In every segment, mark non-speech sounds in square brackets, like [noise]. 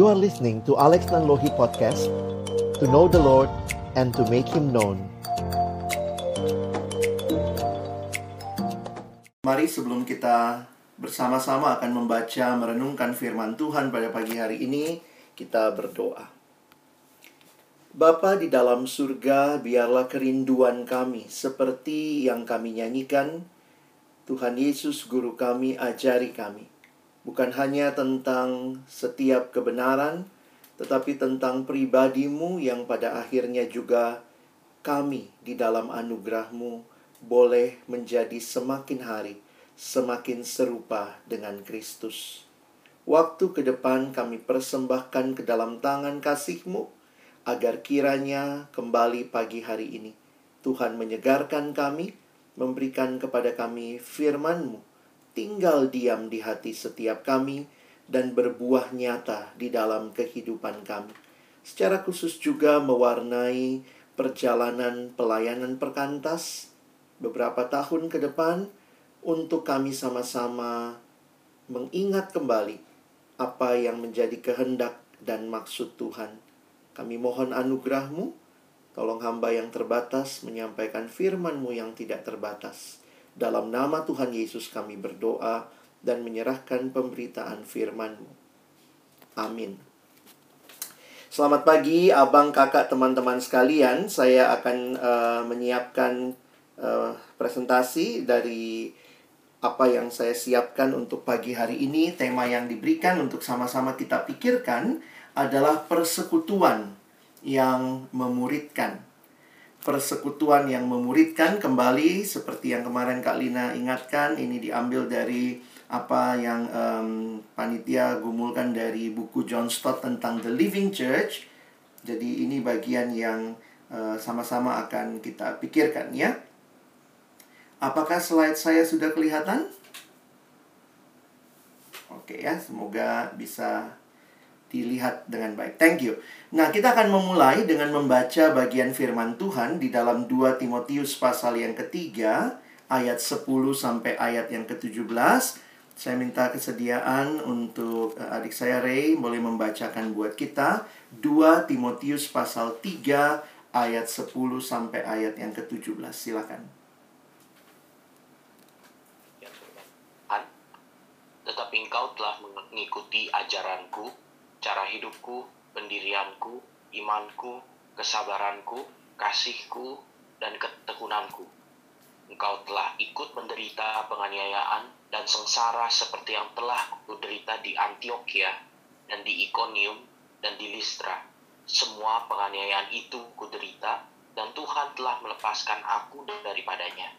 You are listening to Alex Nanlohi Podcast To know the Lord and to make Him known Mari sebelum kita bersama-sama akan membaca merenungkan firman Tuhan pada pagi hari ini Kita berdoa Bapa di dalam surga, biarlah kerinduan kami seperti yang kami nyanyikan. Tuhan Yesus, Guru kami, ajari kami. Bukan hanya tentang setiap kebenaran, tetapi tentang pribadimu yang pada akhirnya juga kami di dalam anugerahmu boleh menjadi semakin hari, semakin serupa dengan Kristus. Waktu ke depan kami persembahkan ke dalam tangan kasihmu, agar kiranya kembali pagi hari ini Tuhan menyegarkan kami, memberikan kepada kami firman-Mu, tinggal diam di hati setiap kami, dan berbuah nyata di dalam kehidupan kami. Secara khusus juga mewarnai perjalanan pelayanan perkantas beberapa tahun ke depan untuk kami sama-sama mengingat kembali apa yang menjadi kehendak dan maksud Tuhan kami mohon anugerahmu, tolong hamba yang terbatas menyampaikan firmanmu yang tidak terbatas. Dalam nama Tuhan Yesus kami berdoa dan menyerahkan pemberitaan firmanmu. Amin. Selamat pagi abang, kakak, teman-teman sekalian. Saya akan uh, menyiapkan uh, presentasi dari apa yang saya siapkan untuk pagi hari ini. Tema yang diberikan untuk sama-sama kita pikirkan adalah persekutuan yang memuridkan. Persekutuan yang memuridkan kembali seperti yang kemarin Kak Lina ingatkan ini diambil dari apa yang um, panitia gumulkan dari buku John Stott tentang The Living Church. Jadi ini bagian yang eh, sama-sama akan kita pikirkan ya. Apakah slide saya sudah kelihatan? Oke ya, semoga bisa dilihat dengan baik. Thank you. Nah, kita akan memulai dengan membaca bagian firman Tuhan di dalam 2 Timotius pasal yang ketiga, ayat 10 sampai ayat yang ke-17. Saya minta kesediaan untuk eh, adik saya Ray boleh membacakan buat kita 2 Timotius pasal 3 ayat 10 sampai ayat yang ke-17. Silakan. Ya, Tetapi engkau telah mengikuti ajaranku, cara hidupku, pendirianku, imanku, kesabaranku, kasihku, dan ketekunanku. Engkau telah ikut menderita penganiayaan dan sengsara seperti yang telah kuderita di Antioquia dan di Iconium dan di Listra. Semua penganiayaan itu kuderita dan Tuhan telah melepaskan aku daripadanya.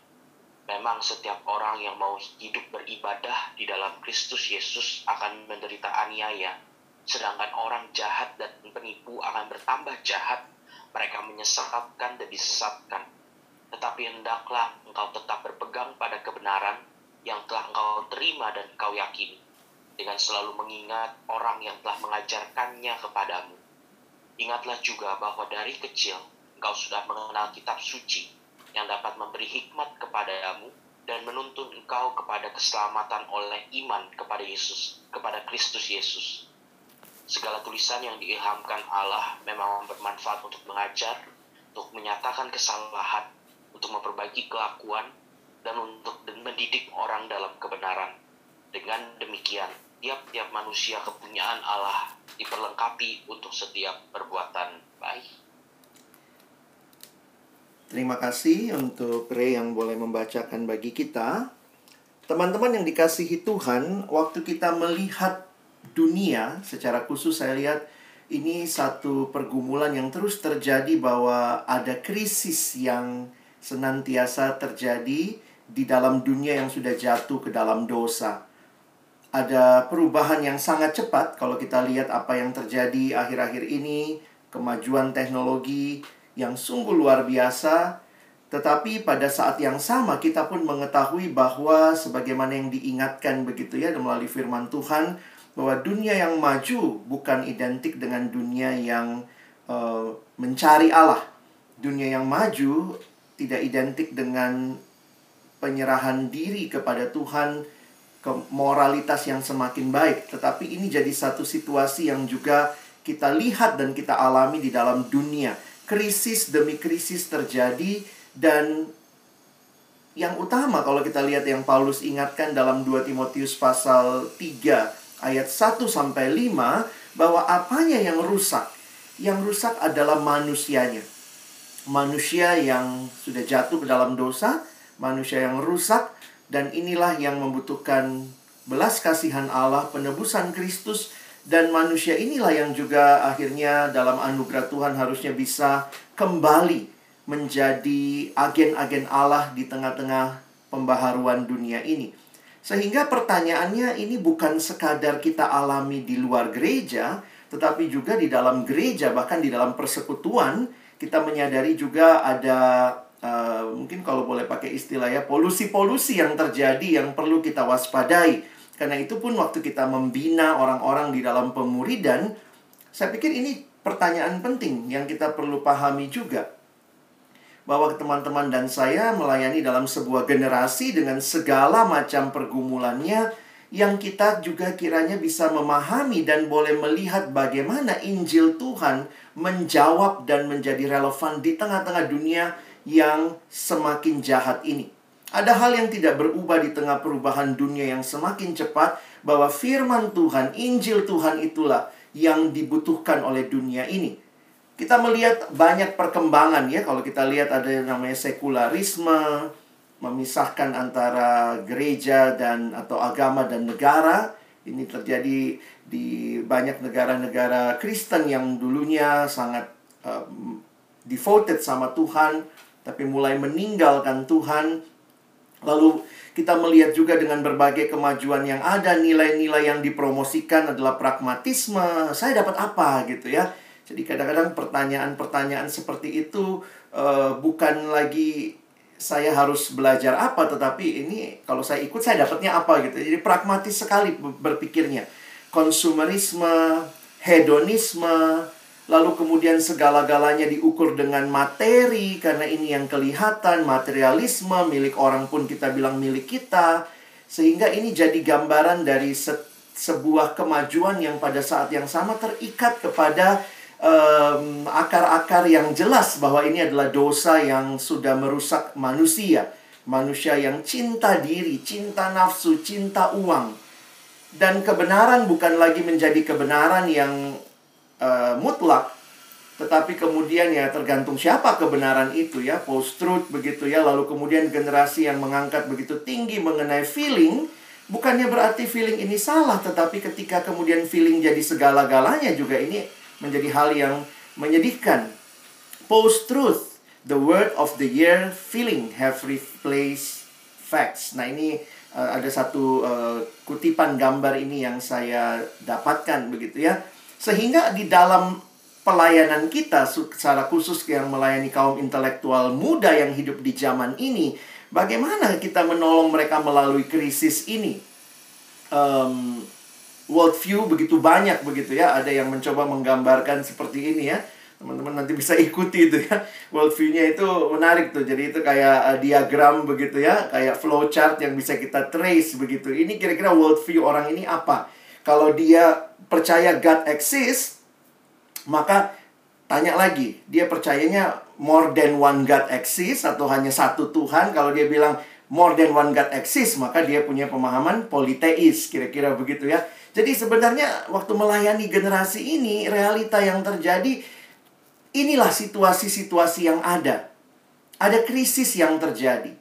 Memang setiap orang yang mau hidup beribadah di dalam Kristus Yesus akan menderita aniaya, Sedangkan orang jahat dan penipu akan bertambah jahat, mereka menyesatkan dan disesatkan. Tetapi hendaklah engkau tetap berpegang pada kebenaran yang telah engkau terima dan engkau yakini, dengan selalu mengingat orang yang telah mengajarkannya kepadamu. Ingatlah juga bahwa dari kecil engkau sudah mengenal kitab suci yang dapat memberi hikmat kepadamu dan menuntun engkau kepada keselamatan oleh iman kepada Yesus, kepada Kristus Yesus Segala tulisan yang diilhamkan Allah memang bermanfaat untuk mengajar, untuk menyatakan kesalahan, untuk memperbaiki kelakuan, dan untuk mendidik orang dalam kebenaran. Dengan demikian, tiap-tiap manusia kepunyaan Allah diperlengkapi untuk setiap perbuatan baik. Terima kasih untuk Ray yang boleh membacakan bagi kita. Teman-teman yang dikasihi Tuhan, waktu kita melihat dunia secara khusus saya lihat ini satu pergumulan yang terus terjadi bahwa ada krisis yang senantiasa terjadi di dalam dunia yang sudah jatuh ke dalam dosa. Ada perubahan yang sangat cepat kalau kita lihat apa yang terjadi akhir-akhir ini, kemajuan teknologi yang sungguh luar biasa. Tetapi pada saat yang sama kita pun mengetahui bahwa sebagaimana yang diingatkan begitu ya melalui firman Tuhan, bahwa dunia yang maju bukan identik dengan dunia yang uh, mencari Allah. Dunia yang maju tidak identik dengan penyerahan diri kepada Tuhan ke moralitas yang semakin baik, tetapi ini jadi satu situasi yang juga kita lihat dan kita alami di dalam dunia. Krisis demi krisis terjadi dan yang utama kalau kita lihat yang Paulus ingatkan dalam 2 Timotius pasal 3 ayat 1 sampai 5 bahwa apanya yang rusak? Yang rusak adalah manusianya. Manusia yang sudah jatuh ke dalam dosa, manusia yang rusak dan inilah yang membutuhkan belas kasihan Allah, penebusan Kristus dan manusia inilah yang juga akhirnya dalam anugerah Tuhan harusnya bisa kembali menjadi agen-agen Allah di tengah-tengah pembaharuan dunia ini. Sehingga pertanyaannya ini bukan sekadar kita alami di luar gereja, tetapi juga di dalam gereja, bahkan di dalam persekutuan, kita menyadari juga ada uh, mungkin kalau boleh pakai istilah ya polusi-polusi yang terjadi yang perlu kita waspadai karena itu pun waktu kita membina orang-orang di dalam pemuridan, saya pikir ini pertanyaan penting yang kita perlu pahami juga. Bahwa teman-teman dan saya melayani dalam sebuah generasi dengan segala macam pergumulannya yang kita juga kiranya bisa memahami dan boleh melihat bagaimana Injil Tuhan menjawab dan menjadi relevan di tengah-tengah dunia yang semakin jahat ini. Ada hal yang tidak berubah di tengah perubahan dunia yang semakin cepat bahwa firman Tuhan, Injil Tuhan itulah yang dibutuhkan oleh dunia ini. Kita melihat banyak perkembangan ya kalau kita lihat ada yang namanya sekularisme, memisahkan antara gereja dan atau agama dan negara. Ini terjadi di banyak negara-negara Kristen yang dulunya sangat um, devoted sama Tuhan tapi mulai meninggalkan Tuhan Lalu kita melihat juga dengan berbagai kemajuan yang ada, nilai-nilai yang dipromosikan adalah pragmatisme. Saya dapat apa gitu ya. Jadi kadang-kadang pertanyaan-pertanyaan seperti itu uh, bukan lagi saya harus belajar apa, tetapi ini kalau saya ikut saya dapatnya apa gitu. Jadi pragmatis sekali berpikirnya. Konsumerisme, hedonisme, lalu kemudian segala-galanya diukur dengan materi karena ini yang kelihatan materialisme milik orang pun kita bilang milik kita sehingga ini jadi gambaran dari se sebuah kemajuan yang pada saat yang sama terikat kepada akar-akar um, yang jelas bahwa ini adalah dosa yang sudah merusak manusia. Manusia yang cinta diri cinta nafsu cinta uang. Dan kebenaran bukan lagi menjadi kebenaran yang uh, mutlak tetapi kemudian ya tergantung siapa kebenaran itu ya. Post truth begitu ya lalu kemudian generasi yang mengangkat begitu tinggi mengenai feeling. Bukannya berarti feeling ini salah tetapi ketika kemudian feeling jadi segala-galanya juga ini menjadi hal yang menyedihkan. Post truth the word of the year feeling have replaced facts. Nah ini uh, ada satu uh, kutipan gambar ini yang saya dapatkan begitu ya. Sehingga di dalam pelayanan kita secara khusus yang melayani kaum intelektual muda yang hidup di zaman ini, bagaimana kita menolong mereka melalui krisis ini? Um, worldview begitu banyak begitu ya, ada yang mencoba menggambarkan seperti ini ya. Teman-teman nanti bisa [laughs] ikuti itu ya. Worldview-nya itu menarik tuh. Jadi itu kayak uh, diagram begitu ya, kayak flowchart yang bisa kita trace begitu. Ini kira-kira worldview orang ini apa? Kalau dia percaya God exists, maka tanya lagi, dia percayanya more than one God exists atau hanya satu Tuhan? Kalau dia bilang more than one God exists, maka dia punya pemahaman politeis, kira-kira begitu ya. Jadi sebenarnya waktu melayani generasi ini, realita yang terjadi inilah situasi-situasi yang ada. Ada krisis yang terjadi.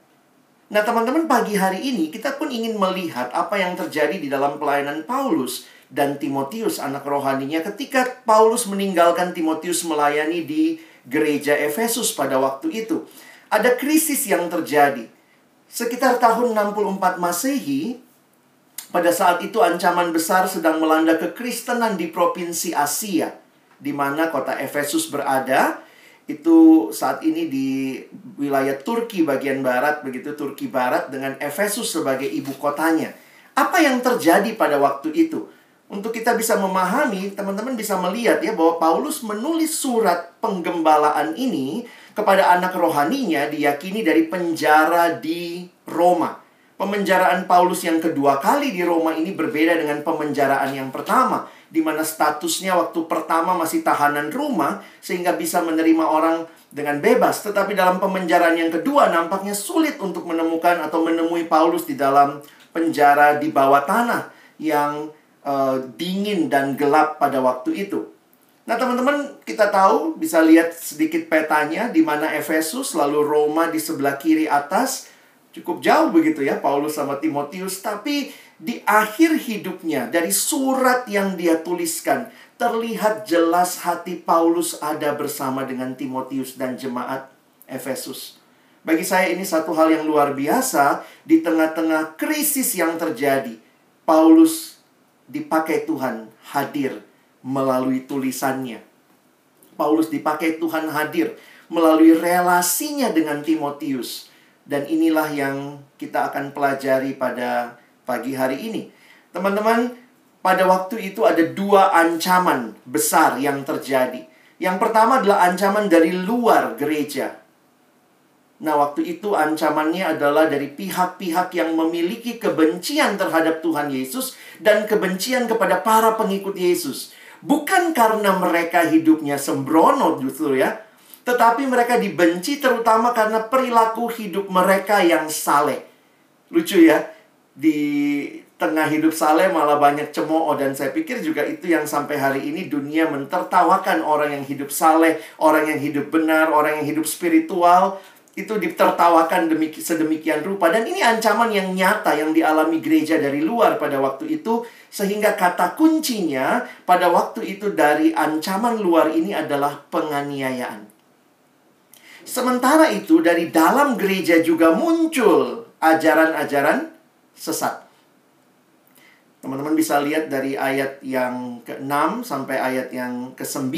Nah, teman-teman, pagi hari ini kita pun ingin melihat apa yang terjadi di dalam pelayanan Paulus dan Timotius, anak rohaninya, ketika Paulus meninggalkan Timotius melayani di gereja Efesus pada waktu itu. Ada krisis yang terjadi. Sekitar tahun 64 Masehi, pada saat itu ancaman besar sedang melanda kekristenan di provinsi Asia, di mana kota Efesus berada itu saat ini di wilayah Turki bagian barat begitu Turki barat dengan Efesus sebagai ibu kotanya. Apa yang terjadi pada waktu itu? Untuk kita bisa memahami, teman-teman bisa melihat ya bahwa Paulus menulis surat penggembalaan ini kepada anak rohaninya diyakini dari penjara di Roma. Pemenjaraan Paulus yang kedua kali di Roma ini berbeda dengan pemenjaraan yang pertama, di mana statusnya waktu pertama masih tahanan rumah, sehingga bisa menerima orang dengan bebas. Tetapi dalam pemenjaraan yang kedua, nampaknya sulit untuk menemukan atau menemui Paulus di dalam penjara di bawah tanah yang uh, dingin dan gelap pada waktu itu. Nah, teman-teman, kita tahu bisa lihat sedikit petanya di mana Efesus lalu Roma di sebelah kiri atas cukup jauh begitu ya Paulus sama Timotius tapi di akhir hidupnya dari surat yang dia tuliskan terlihat jelas hati Paulus ada bersama dengan Timotius dan jemaat Efesus. Bagi saya ini satu hal yang luar biasa di tengah-tengah krisis yang terjadi. Paulus dipakai Tuhan hadir melalui tulisannya. Paulus dipakai Tuhan hadir melalui relasinya dengan Timotius dan inilah yang kita akan pelajari pada pagi hari ini. Teman-teman, pada waktu itu ada dua ancaman besar yang terjadi. Yang pertama adalah ancaman dari luar gereja. Nah, waktu itu ancamannya adalah dari pihak-pihak yang memiliki kebencian terhadap Tuhan Yesus dan kebencian kepada para pengikut Yesus. Bukan karena mereka hidupnya sembrono justru ya, tetapi mereka dibenci terutama karena perilaku hidup mereka yang saleh. Lucu ya, di tengah hidup saleh malah banyak cemooh dan saya pikir juga itu yang sampai hari ini dunia mentertawakan orang yang hidup saleh, orang yang hidup benar, orang yang hidup spiritual itu ditertawakan demiki, sedemikian rupa dan ini ancaman yang nyata yang dialami gereja dari luar pada waktu itu sehingga kata kuncinya pada waktu itu dari ancaman luar ini adalah penganiayaan. Sementara itu dari dalam gereja juga muncul ajaran-ajaran sesat. Teman-teman bisa lihat dari ayat yang ke-6 sampai ayat yang ke-9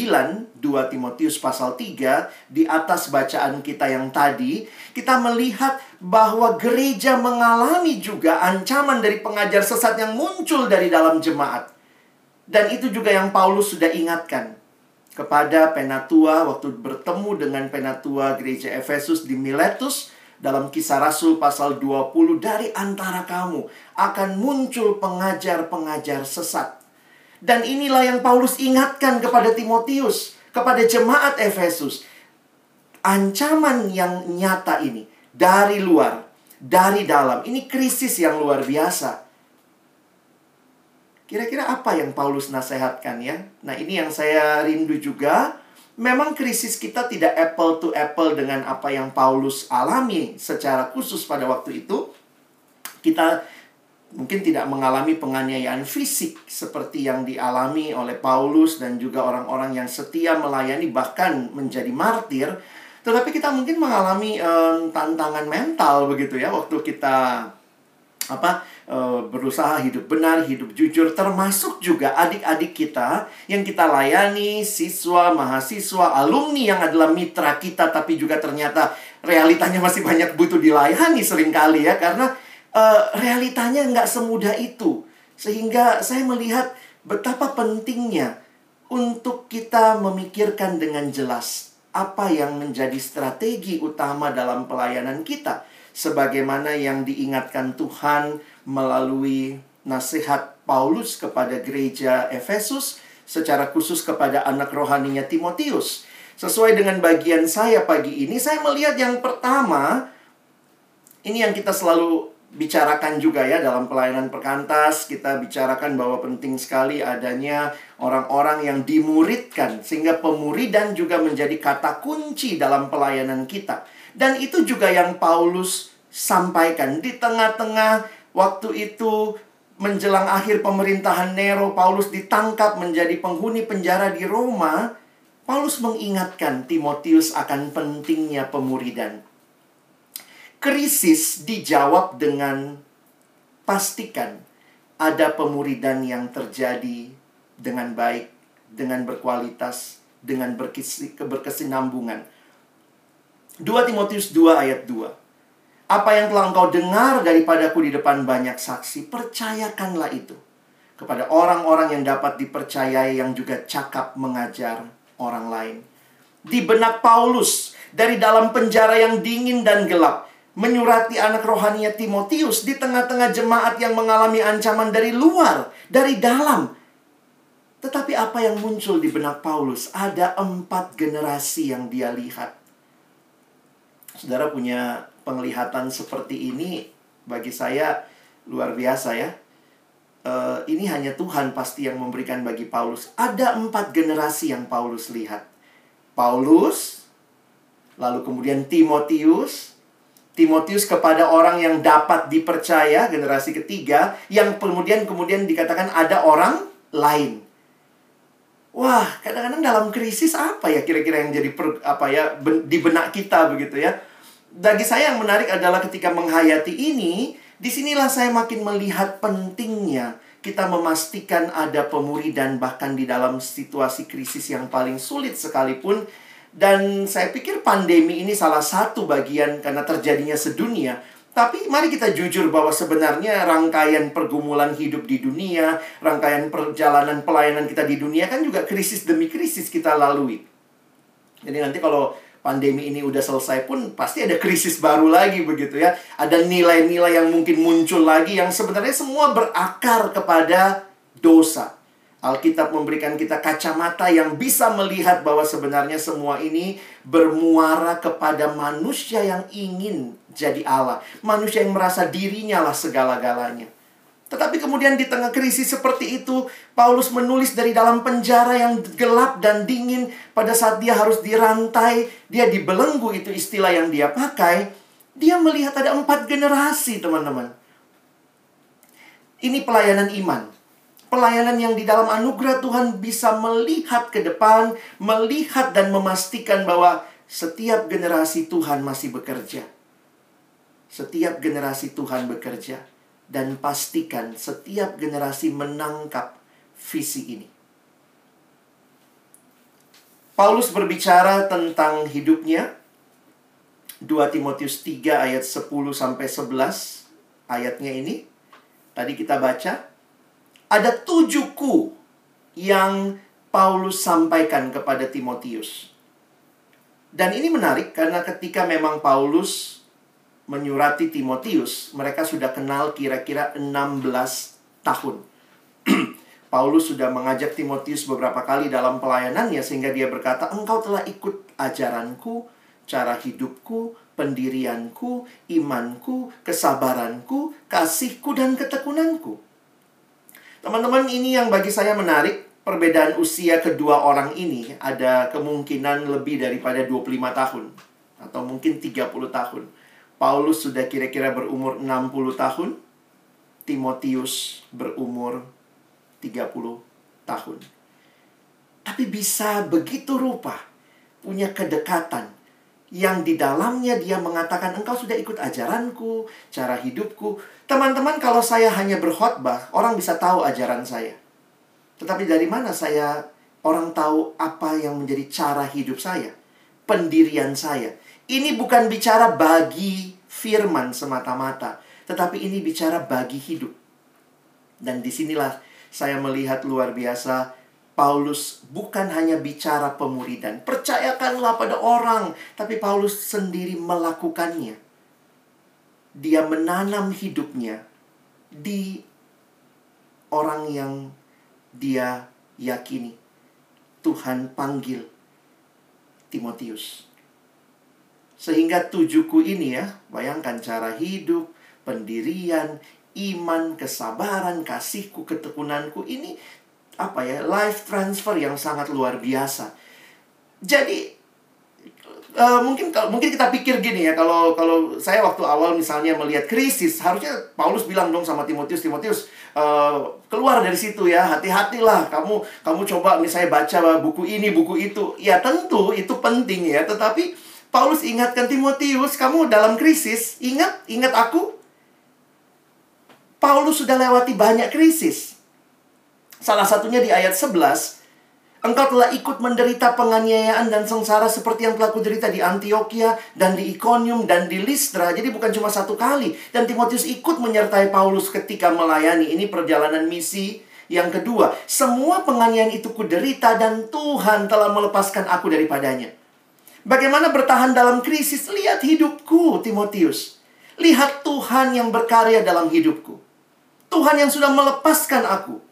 2 Timotius pasal 3 di atas bacaan kita yang tadi kita melihat bahwa gereja mengalami juga ancaman dari pengajar sesat yang muncul dari dalam jemaat. Dan itu juga yang Paulus sudah ingatkan kepada penatua waktu bertemu dengan penatua gereja Efesus di Miletus dalam kisah Rasul pasal 20 dari antara kamu akan muncul pengajar-pengajar sesat. Dan inilah yang Paulus ingatkan kepada Timotius, kepada jemaat Efesus. Ancaman yang nyata ini dari luar, dari dalam. Ini krisis yang luar biasa. Kira-kira apa yang Paulus nasihatkan ya? Nah, ini yang saya rindu juga. Memang krisis kita tidak apple to apple dengan apa yang Paulus alami secara khusus pada waktu itu. Kita mungkin tidak mengalami penganiayaan fisik seperti yang dialami oleh Paulus dan juga orang-orang yang setia melayani bahkan menjadi martir. Tetapi kita mungkin mengalami um, tantangan mental begitu ya waktu kita apa Eh, berusaha hidup benar, hidup jujur, termasuk juga adik-adik kita yang kita layani, siswa, mahasiswa, alumni yang adalah mitra kita, tapi juga ternyata realitanya masih banyak butuh dilayani sering kali ya, karena uh, realitanya nggak semudah itu. Sehingga saya melihat betapa pentingnya untuk kita memikirkan dengan jelas apa yang menjadi strategi utama dalam pelayanan kita sebagaimana yang diingatkan Tuhan melalui nasihat Paulus kepada gereja Efesus secara khusus kepada anak rohaninya Timotius. Sesuai dengan bagian saya pagi ini, saya melihat yang pertama ini yang kita selalu bicarakan juga ya dalam pelayanan perkantas kita bicarakan bahwa penting sekali adanya orang-orang yang dimuridkan sehingga pemuridan juga menjadi kata kunci dalam pelayanan kita. Dan itu juga yang Paulus sampaikan di tengah-tengah waktu itu menjelang akhir pemerintahan Nero, Paulus ditangkap menjadi penghuni penjara di Roma. Paulus mengingatkan Timotius akan pentingnya pemuridan. Krisis dijawab dengan pastikan ada pemuridan yang terjadi dengan baik, dengan berkualitas, dengan berkesinambungan. 2 Timotius 2 ayat 2. Apa yang telah engkau dengar daripadaku di depan banyak saksi, percayakanlah itu kepada orang-orang yang dapat dipercayai yang juga cakap mengajar orang lain. Di benak Paulus, dari dalam penjara yang dingin dan gelap, menyurati anak rohaninya Timotius di tengah-tengah jemaat yang mengalami ancaman dari luar, dari dalam. Tetapi apa yang muncul di benak Paulus? Ada empat generasi yang dia lihat. Saudara punya penglihatan seperti ini, bagi saya luar biasa ya. Uh, ini hanya Tuhan pasti yang memberikan bagi Paulus. Ada empat generasi yang Paulus lihat. Paulus, lalu kemudian Timotius, Timotius kepada orang yang dapat dipercaya, generasi ketiga, yang kemudian kemudian dikatakan ada orang lain. Wah, kadang-kadang dalam krisis apa ya kira-kira yang jadi per, apa ya ben, di benak kita begitu ya. Bagi saya yang menarik adalah ketika menghayati ini, Di sinilah saya makin melihat pentingnya kita memastikan ada pemuridan bahkan di dalam situasi krisis yang paling sulit sekalipun. Dan saya pikir pandemi ini salah satu bagian karena terjadinya sedunia. Tapi mari kita jujur bahwa sebenarnya rangkaian pergumulan hidup di dunia, rangkaian perjalanan pelayanan kita di dunia kan juga krisis demi krisis kita lalui. Jadi nanti kalau pandemi ini udah selesai pun pasti ada krisis baru lagi begitu ya. Ada nilai-nilai yang mungkin muncul lagi yang sebenarnya semua berakar kepada dosa. Alkitab memberikan kita kacamata yang bisa melihat bahwa sebenarnya semua ini bermuara kepada manusia yang ingin jadi Allah. Manusia yang merasa dirinya lah segala-galanya. Tetapi kemudian di tengah krisis seperti itu, Paulus menulis dari dalam penjara yang gelap dan dingin pada saat dia harus dirantai, dia dibelenggu itu istilah yang dia pakai. Dia melihat ada empat generasi, teman-teman. Ini pelayanan iman. Pelayanan yang di dalam anugerah Tuhan bisa melihat ke depan, melihat dan memastikan bahwa setiap generasi Tuhan masih bekerja. Setiap generasi Tuhan bekerja dan pastikan setiap generasi menangkap visi ini. Paulus berbicara tentang hidupnya 2 Timotius 3 ayat 10 sampai 11 ayatnya ini tadi kita baca ada tujuh ku yang Paulus sampaikan kepada Timotius. Dan ini menarik karena ketika memang Paulus menyurati Timotius, mereka sudah kenal kira-kira 16 tahun. [clears throat] Paulus sudah mengajak Timotius beberapa kali dalam pelayanannya sehingga dia berkata, "Engkau telah ikut ajaranku, cara hidupku, pendirianku, imanku, kesabaranku, kasihku dan ketekunanku." Teman-teman, ini yang bagi saya menarik. Perbedaan usia kedua orang ini ada kemungkinan lebih daripada 25 tahun atau mungkin 30 tahun. Paulus sudah kira-kira berumur 60 tahun. Timotius berumur 30 tahun. Tapi bisa begitu rupa punya kedekatan yang di dalamnya dia mengatakan engkau sudah ikut ajaranku, cara hidupku. Teman-teman kalau saya hanya berkhotbah, orang bisa tahu ajaran saya. Tetapi dari mana saya orang tahu apa yang menjadi cara hidup saya, pendirian saya? Ini bukan bicara bagi firman semata-mata, tetapi ini bicara bagi hidup. Dan di sinilah saya melihat luar biasa Paulus bukan hanya bicara pemuridan. Percayakanlah pada orang. Tapi Paulus sendiri melakukannya. Dia menanam hidupnya di orang yang dia yakini. Tuhan panggil Timotius. Sehingga tujuhku ini ya, bayangkan cara hidup, pendirian, iman, kesabaran, kasihku, ketekunanku ini apa ya, life transfer yang sangat luar biasa. Jadi uh, mungkin mungkin kita pikir gini ya, kalau kalau saya waktu awal misalnya melihat krisis, harusnya Paulus bilang dong sama Timotius, Timotius uh, keluar dari situ ya, hati-hatilah kamu kamu coba misalnya baca buku ini, buku itu. Ya tentu itu penting ya, tetapi Paulus ingatkan Timotius, kamu dalam krisis, ingat, ingat aku. Paulus sudah lewati banyak krisis. Salah satunya di ayat 11, Engkau telah ikut menderita penganiayaan dan sengsara seperti yang telah kuderita di Antioquia dan di Iconium dan di Listra. Jadi bukan cuma satu kali. Dan Timotius ikut menyertai Paulus ketika melayani. Ini perjalanan misi yang kedua. Semua penganiayaan itu kuderita dan Tuhan telah melepaskan aku daripadanya. Bagaimana bertahan dalam krisis? Lihat hidupku, Timotius. Lihat Tuhan yang berkarya dalam hidupku. Tuhan yang sudah melepaskan aku.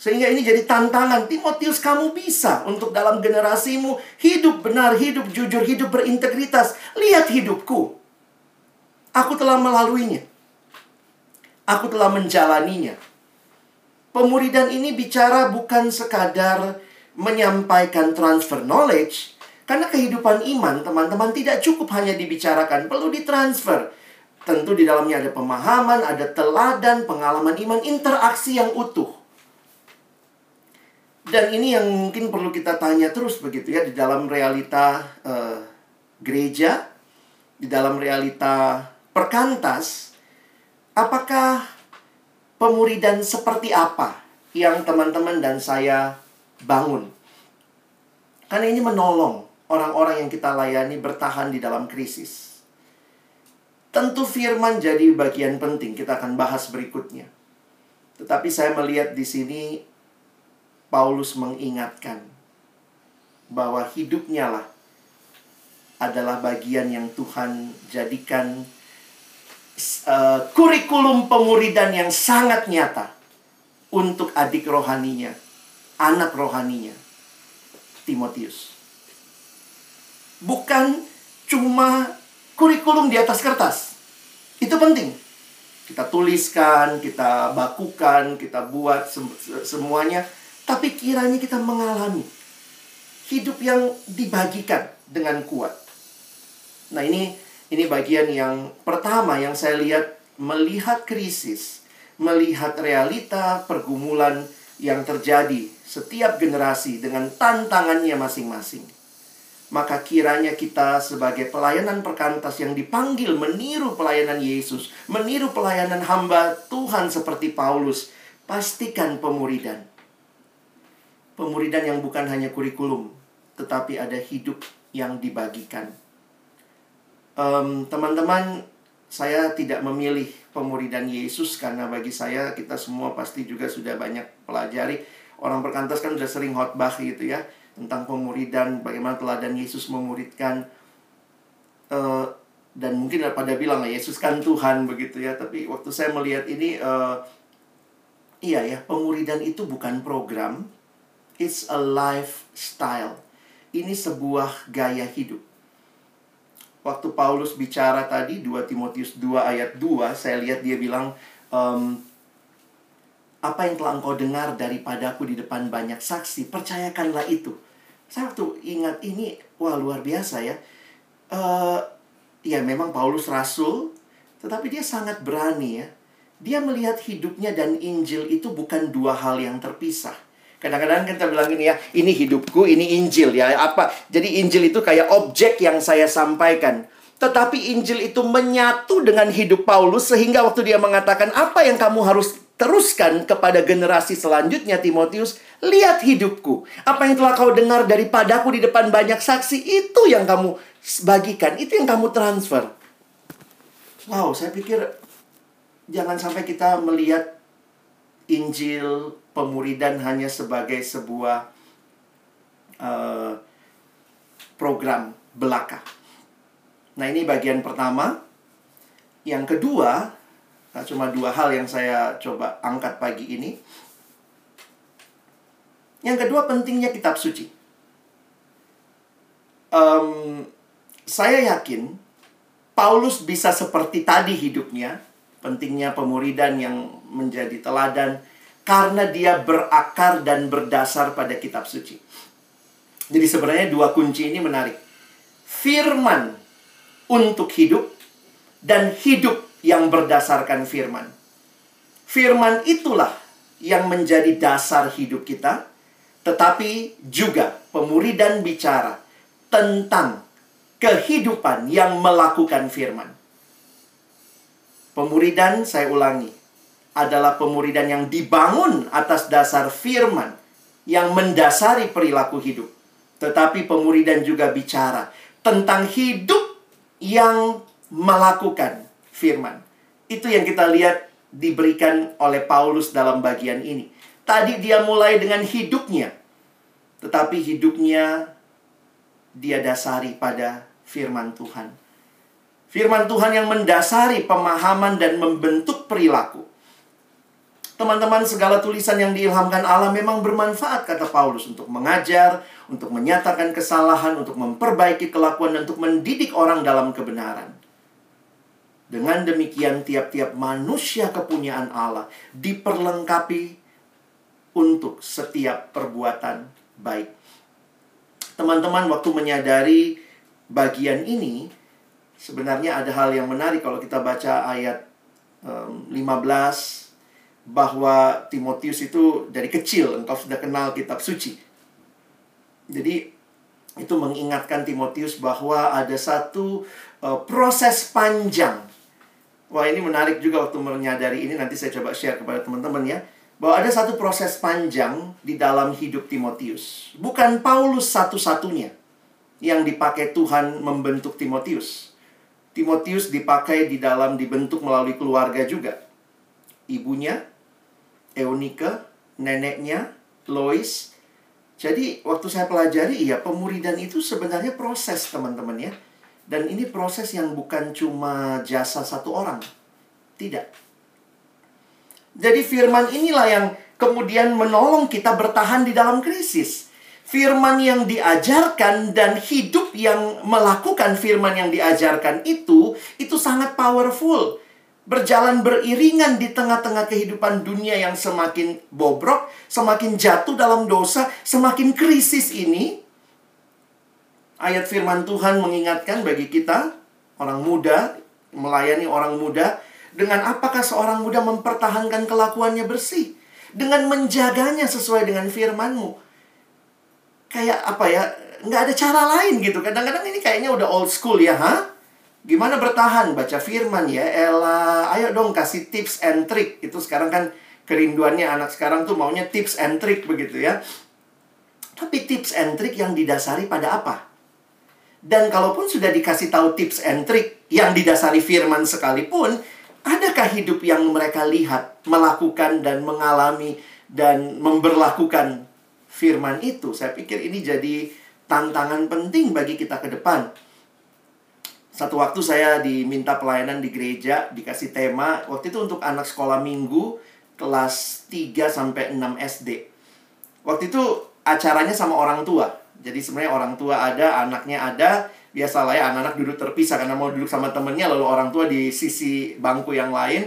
Sehingga ini jadi tantangan. Timotius, kamu bisa untuk dalam generasimu hidup benar, hidup jujur, hidup berintegritas. Lihat hidupku. Aku telah melaluinya. Aku telah menjalaninya. Pemuridan ini bicara bukan sekadar menyampaikan transfer knowledge, karena kehidupan iman, teman-teman, tidak cukup hanya dibicarakan, perlu ditransfer. Tentu di dalamnya ada pemahaman, ada teladan, pengalaman iman, interaksi yang utuh. Dan ini yang mungkin perlu kita tanya terus begitu ya di dalam realita uh, gereja, di dalam realita perkantas, apakah pemuridan seperti apa yang teman-teman dan saya bangun? Karena ini menolong orang-orang yang kita layani bertahan di dalam krisis. Tentu firman jadi bagian penting, kita akan bahas berikutnya. Tetapi saya melihat di sini Paulus mengingatkan bahwa hidupnya lah adalah bagian yang Tuhan jadikan uh, kurikulum pemuridan yang sangat nyata untuk adik rohaninya, anak rohaninya, Timotius. Bukan cuma kurikulum di atas kertas. Itu penting. Kita tuliskan, kita bakukan, kita buat semuanya tapi kiranya kita mengalami hidup yang dibagikan dengan kuat. Nah, ini ini bagian yang pertama yang saya lihat melihat krisis, melihat realita pergumulan yang terjadi setiap generasi dengan tantangannya masing-masing. Maka kiranya kita sebagai pelayanan perkantas yang dipanggil meniru pelayanan Yesus, meniru pelayanan hamba Tuhan seperti Paulus, pastikan pemuridan pemuridan yang bukan hanya kurikulum, tetapi ada hidup yang dibagikan. teman teman-teman, saya tidak memilih pemuridan Yesus karena bagi saya kita semua pasti juga sudah banyak pelajari. Orang perkantas kan sudah sering khotbah gitu ya tentang pemuridan, bagaimana teladan Yesus memuridkan. Uh, dan mungkin pada bilang Yesus kan Tuhan begitu ya. Tapi waktu saya melihat ini, uh, iya ya, pemuridan itu bukan program, It's a lifestyle. Ini sebuah gaya hidup. Waktu Paulus bicara tadi 2 Timotius 2 ayat 2, saya lihat dia bilang um, apa yang telah engkau dengar daripadaku di depan banyak saksi, percayakanlah itu. Saya waktu ingat ini, wah luar biasa ya. Uh, ya memang Paulus rasul, tetapi dia sangat berani ya. Dia melihat hidupnya dan Injil itu bukan dua hal yang terpisah. Kadang-kadang kita bilang ini ya, ini hidupku, ini Injil ya. Apa? Jadi Injil itu kayak objek yang saya sampaikan. Tetapi Injil itu menyatu dengan hidup Paulus sehingga waktu dia mengatakan apa yang kamu harus teruskan kepada generasi selanjutnya Timotius, lihat hidupku. Apa yang telah kau dengar daripadaku di depan banyak saksi, itu yang kamu bagikan, itu yang kamu transfer. Wow, saya pikir jangan sampai kita melihat Injil pemuridan hanya sebagai sebuah uh, program belaka. Nah, ini bagian pertama. Yang kedua, nah cuma dua hal yang saya coba angkat pagi ini. Yang kedua, pentingnya kitab suci. Um, saya yakin Paulus bisa seperti tadi hidupnya, pentingnya pemuridan yang menjadi teladan karena dia berakar dan berdasar pada kitab suci. Jadi sebenarnya dua kunci ini menarik. Firman untuk hidup dan hidup yang berdasarkan firman. Firman itulah yang menjadi dasar hidup kita, tetapi juga pemuridan bicara tentang kehidupan yang melakukan firman. Pemuridan, saya ulangi, adalah pemuridan yang dibangun atas dasar firman yang mendasari perilaku hidup. Tetapi pemuridan juga bicara tentang hidup yang melakukan firman. Itu yang kita lihat diberikan oleh Paulus dalam bagian ini. Tadi dia mulai dengan hidupnya. Tetapi hidupnya dia dasari pada firman Tuhan. Firman Tuhan yang mendasari pemahaman dan membentuk perilaku. Teman-teman, segala tulisan yang diilhamkan Allah memang bermanfaat, kata Paulus, untuk mengajar, untuk menyatakan kesalahan, untuk memperbaiki kelakuan, dan untuk mendidik orang dalam kebenaran. Dengan demikian, tiap-tiap manusia kepunyaan Allah diperlengkapi untuk setiap perbuatan baik. Teman-teman, waktu menyadari bagian ini, sebenarnya ada hal yang menarik kalau kita baca ayat um, 15 bahwa Timotius itu dari kecil engkau sudah kenal kitab suci. Jadi itu mengingatkan Timotius bahwa ada satu uh, proses panjang. Wah, ini menarik juga waktu menyadari ini nanti saya coba share kepada teman-teman ya. Bahwa ada satu proses panjang di dalam hidup Timotius. Bukan Paulus satu-satunya yang dipakai Tuhan membentuk Timotius. Timotius dipakai di dalam dibentuk melalui keluarga juga. Ibunya Eunika, neneknya, Lois. Jadi waktu saya pelajari, ya pemuridan itu sebenarnya proses teman-teman ya. Dan ini proses yang bukan cuma jasa satu orang. Tidak. Jadi firman inilah yang kemudian menolong kita bertahan di dalam krisis. Firman yang diajarkan dan hidup yang melakukan firman yang diajarkan itu, itu sangat powerful berjalan beriringan di tengah-tengah kehidupan dunia yang semakin bobrok, semakin jatuh dalam dosa, semakin krisis ini. Ayat firman Tuhan mengingatkan bagi kita, orang muda, melayani orang muda, dengan apakah seorang muda mempertahankan kelakuannya bersih? Dengan menjaganya sesuai dengan firmanmu. Kayak apa ya, nggak ada cara lain gitu. Kadang-kadang ini kayaknya udah old school ya, ha? Gimana bertahan? Baca firman ya. Ella, ayo dong kasih tips and trick. Itu sekarang kan kerinduannya anak sekarang tuh maunya tips and trick begitu ya. Tapi tips and trick yang didasari pada apa? Dan kalaupun sudah dikasih tahu tips and trick yang didasari firman sekalipun, adakah hidup yang mereka lihat, melakukan dan mengalami dan memberlakukan firman itu? Saya pikir ini jadi tantangan penting bagi kita ke depan satu waktu saya diminta pelayanan di gereja, dikasih tema. Waktu itu untuk anak sekolah minggu kelas 3 sampai 6 SD. Waktu itu acaranya sama orang tua. Jadi sebenarnya orang tua ada, anaknya ada. Biasalah ya anak-anak duduk terpisah karena mau duduk sama temennya lalu orang tua di sisi bangku yang lain.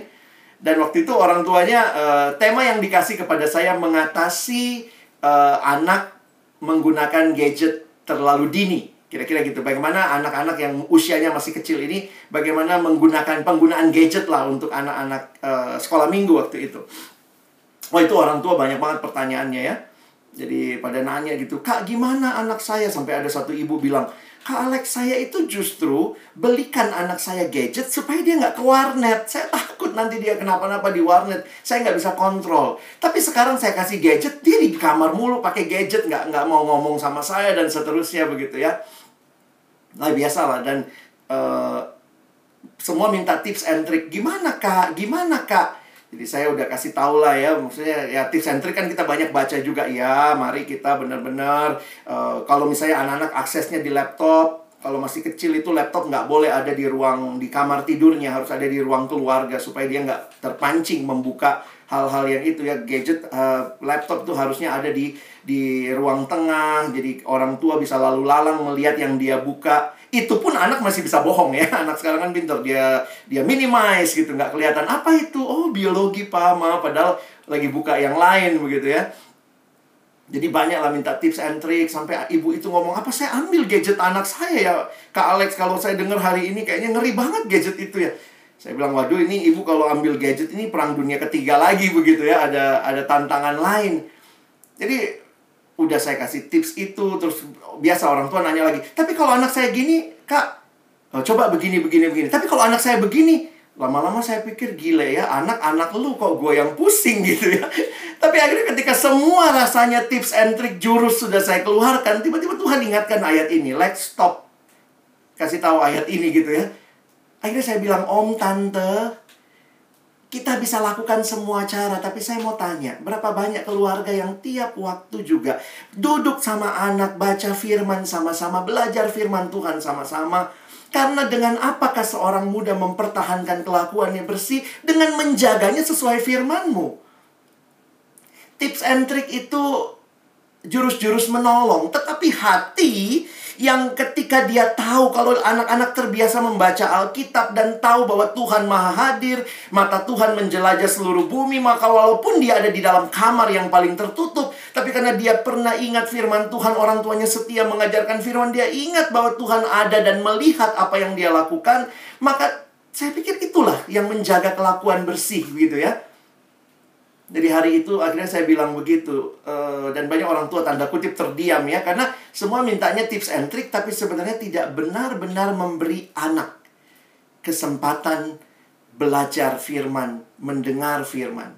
Dan waktu itu orang tuanya uh, tema yang dikasih kepada saya mengatasi uh, anak menggunakan gadget terlalu dini. Kira-kira gitu. Bagaimana anak-anak yang usianya masih kecil ini bagaimana menggunakan penggunaan gadget lah untuk anak-anak uh, sekolah minggu waktu itu. Wah, itu orang tua banyak banget pertanyaannya ya. Jadi pada nanya gitu, "Kak, gimana anak saya?" Sampai ada satu ibu bilang, Kak Alex, saya itu justru belikan anak saya gadget supaya dia nggak ke warnet. Saya takut nanti dia kenapa-napa di warnet. Saya nggak bisa kontrol. Tapi sekarang saya kasih gadget, dia di kamar mulu pakai gadget, nggak nggak mau ngomong sama saya dan seterusnya begitu ya. Nah, biasa lah. Dan uh, semua minta tips and trick. Gimana, Kak? Gimana, Kak? Jadi saya udah kasih tahu lah ya, maksudnya ya tips and trick kan kita banyak baca juga ya. Mari kita benar-benar uh, kalau misalnya anak-anak aksesnya di laptop, kalau masih kecil itu laptop nggak boleh ada di ruang di kamar tidurnya, harus ada di ruang keluarga supaya dia nggak terpancing membuka hal-hal yang itu ya gadget uh, laptop tuh harusnya ada di di ruang tengah jadi orang tua bisa lalu lalang melihat yang dia buka. Itu pun anak masih bisa bohong ya [laughs] anak sekarang kan pintar dia dia minimize gitu nggak kelihatan apa itu? Oh biologi pak ma padahal lagi buka yang lain begitu ya. Jadi banyak lah minta tips and trick sampai ibu itu ngomong apa saya ambil gadget anak saya ya kak Alex? Kalau saya dengar hari ini kayaknya ngeri banget gadget itu ya saya bilang waduh ini ibu kalau ambil gadget ini perang dunia ketiga lagi begitu ya ada ada tantangan lain. Jadi udah saya kasih tips itu terus biasa orang tua nanya lagi tapi kalau anak saya gini kak oh, coba begini begini begini. Tapi kalau anak saya begini lama-lama saya pikir gile ya anak-anak lu kok gue yang pusing [laughs] gitu ya. Tapi akhirnya ketika semua rasanya tips and trick jurus sudah saya keluarkan tiba-tiba Tuhan ingatkan ayat ini let's stop. Kasih tahu ayat ini gitu ya akhirnya saya bilang om tante kita bisa lakukan semua cara, tapi saya mau tanya, berapa banyak keluarga yang tiap waktu juga duduk sama anak, baca firman sama-sama, belajar firman Tuhan sama-sama. Karena dengan apakah seorang muda mempertahankan kelakuannya bersih? Dengan menjaganya sesuai firmanmu. Tips and trick itu jurus-jurus menolong. Tetapi hati yang ketika dia tahu kalau anak-anak terbiasa membaca Alkitab dan tahu bahwa Tuhan Maha Hadir, mata Tuhan menjelajah seluruh bumi, maka walaupun dia ada di dalam kamar yang paling tertutup, tapi karena dia pernah ingat firman Tuhan, orang tuanya setia mengajarkan firman, dia ingat bahwa Tuhan ada dan melihat apa yang dia lakukan, maka saya pikir itulah yang menjaga kelakuan bersih gitu ya. Jadi hari itu akhirnya saya bilang begitu uh, dan banyak orang tua tanda kutip terdiam ya. Karena semua mintanya tips and trick tapi sebenarnya tidak benar-benar memberi anak kesempatan belajar firman, mendengar firman.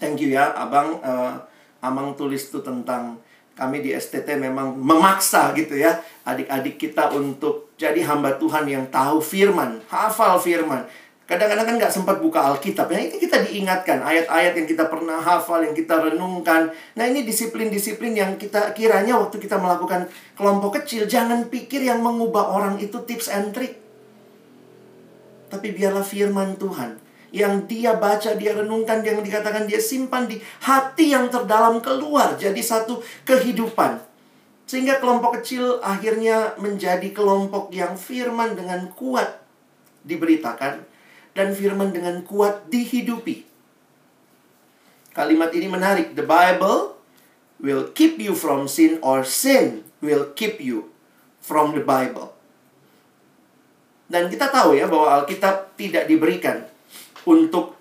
Thank you ya, Abang. Uh, Amang tulis tuh tentang kami di STT memang memaksa gitu ya adik-adik kita untuk jadi hamba Tuhan yang tahu firman, hafal firman Kadang-kadang kan nggak sempat buka Alkitab. Ya, ini kita diingatkan ayat-ayat yang kita pernah hafal, yang kita renungkan. Nah, ini disiplin-disiplin yang kita kiranya waktu kita melakukan kelompok kecil, jangan pikir yang mengubah orang itu tips and trick. Tapi biarlah firman Tuhan yang dia baca, dia renungkan, yang dikatakan dia simpan di hati yang terdalam keluar jadi satu kehidupan. Sehingga kelompok kecil akhirnya menjadi kelompok yang firman dengan kuat diberitakan dan firman dengan kuat dihidupi. Kalimat ini menarik. The Bible will keep you from sin or sin will keep you from the Bible. Dan kita tahu ya bahwa Alkitab tidak diberikan untuk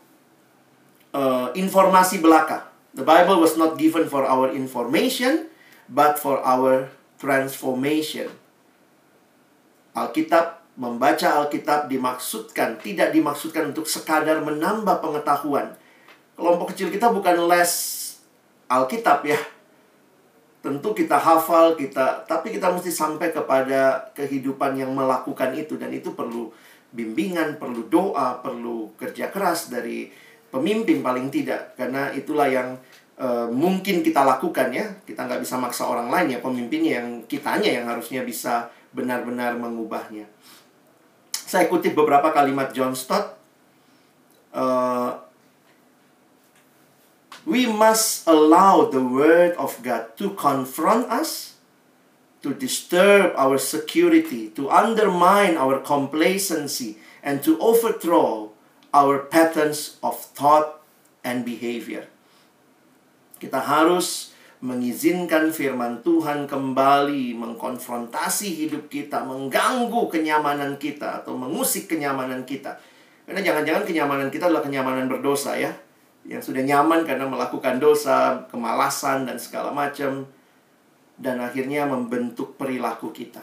uh, informasi belaka. The Bible was not given for our information, but for our transformation. Alkitab membaca Alkitab dimaksudkan, tidak dimaksudkan untuk sekadar menambah pengetahuan. Kelompok kecil kita bukan les Alkitab ya. Tentu kita hafal, kita tapi kita mesti sampai kepada kehidupan yang melakukan itu dan itu perlu bimbingan, perlu doa, perlu kerja keras dari pemimpin paling tidak karena itulah yang uh, mungkin kita lakukan ya. Kita nggak bisa maksa orang lain ya, pemimpinnya yang kitanya yang harusnya bisa benar-benar mengubahnya. Saya kutip beberapa kalimat John Stott. Uh, we must allow the word of God to confront us, to disturb our security, to undermine our complacency, and to overthrow our patterns of thought and behavior. Kita harus mengizinkan firman Tuhan kembali mengkonfrontasi hidup kita, mengganggu kenyamanan kita atau mengusik kenyamanan kita. Karena jangan-jangan kenyamanan kita adalah kenyamanan berdosa ya. Yang sudah nyaman karena melakukan dosa, kemalasan dan segala macam dan akhirnya membentuk perilaku kita.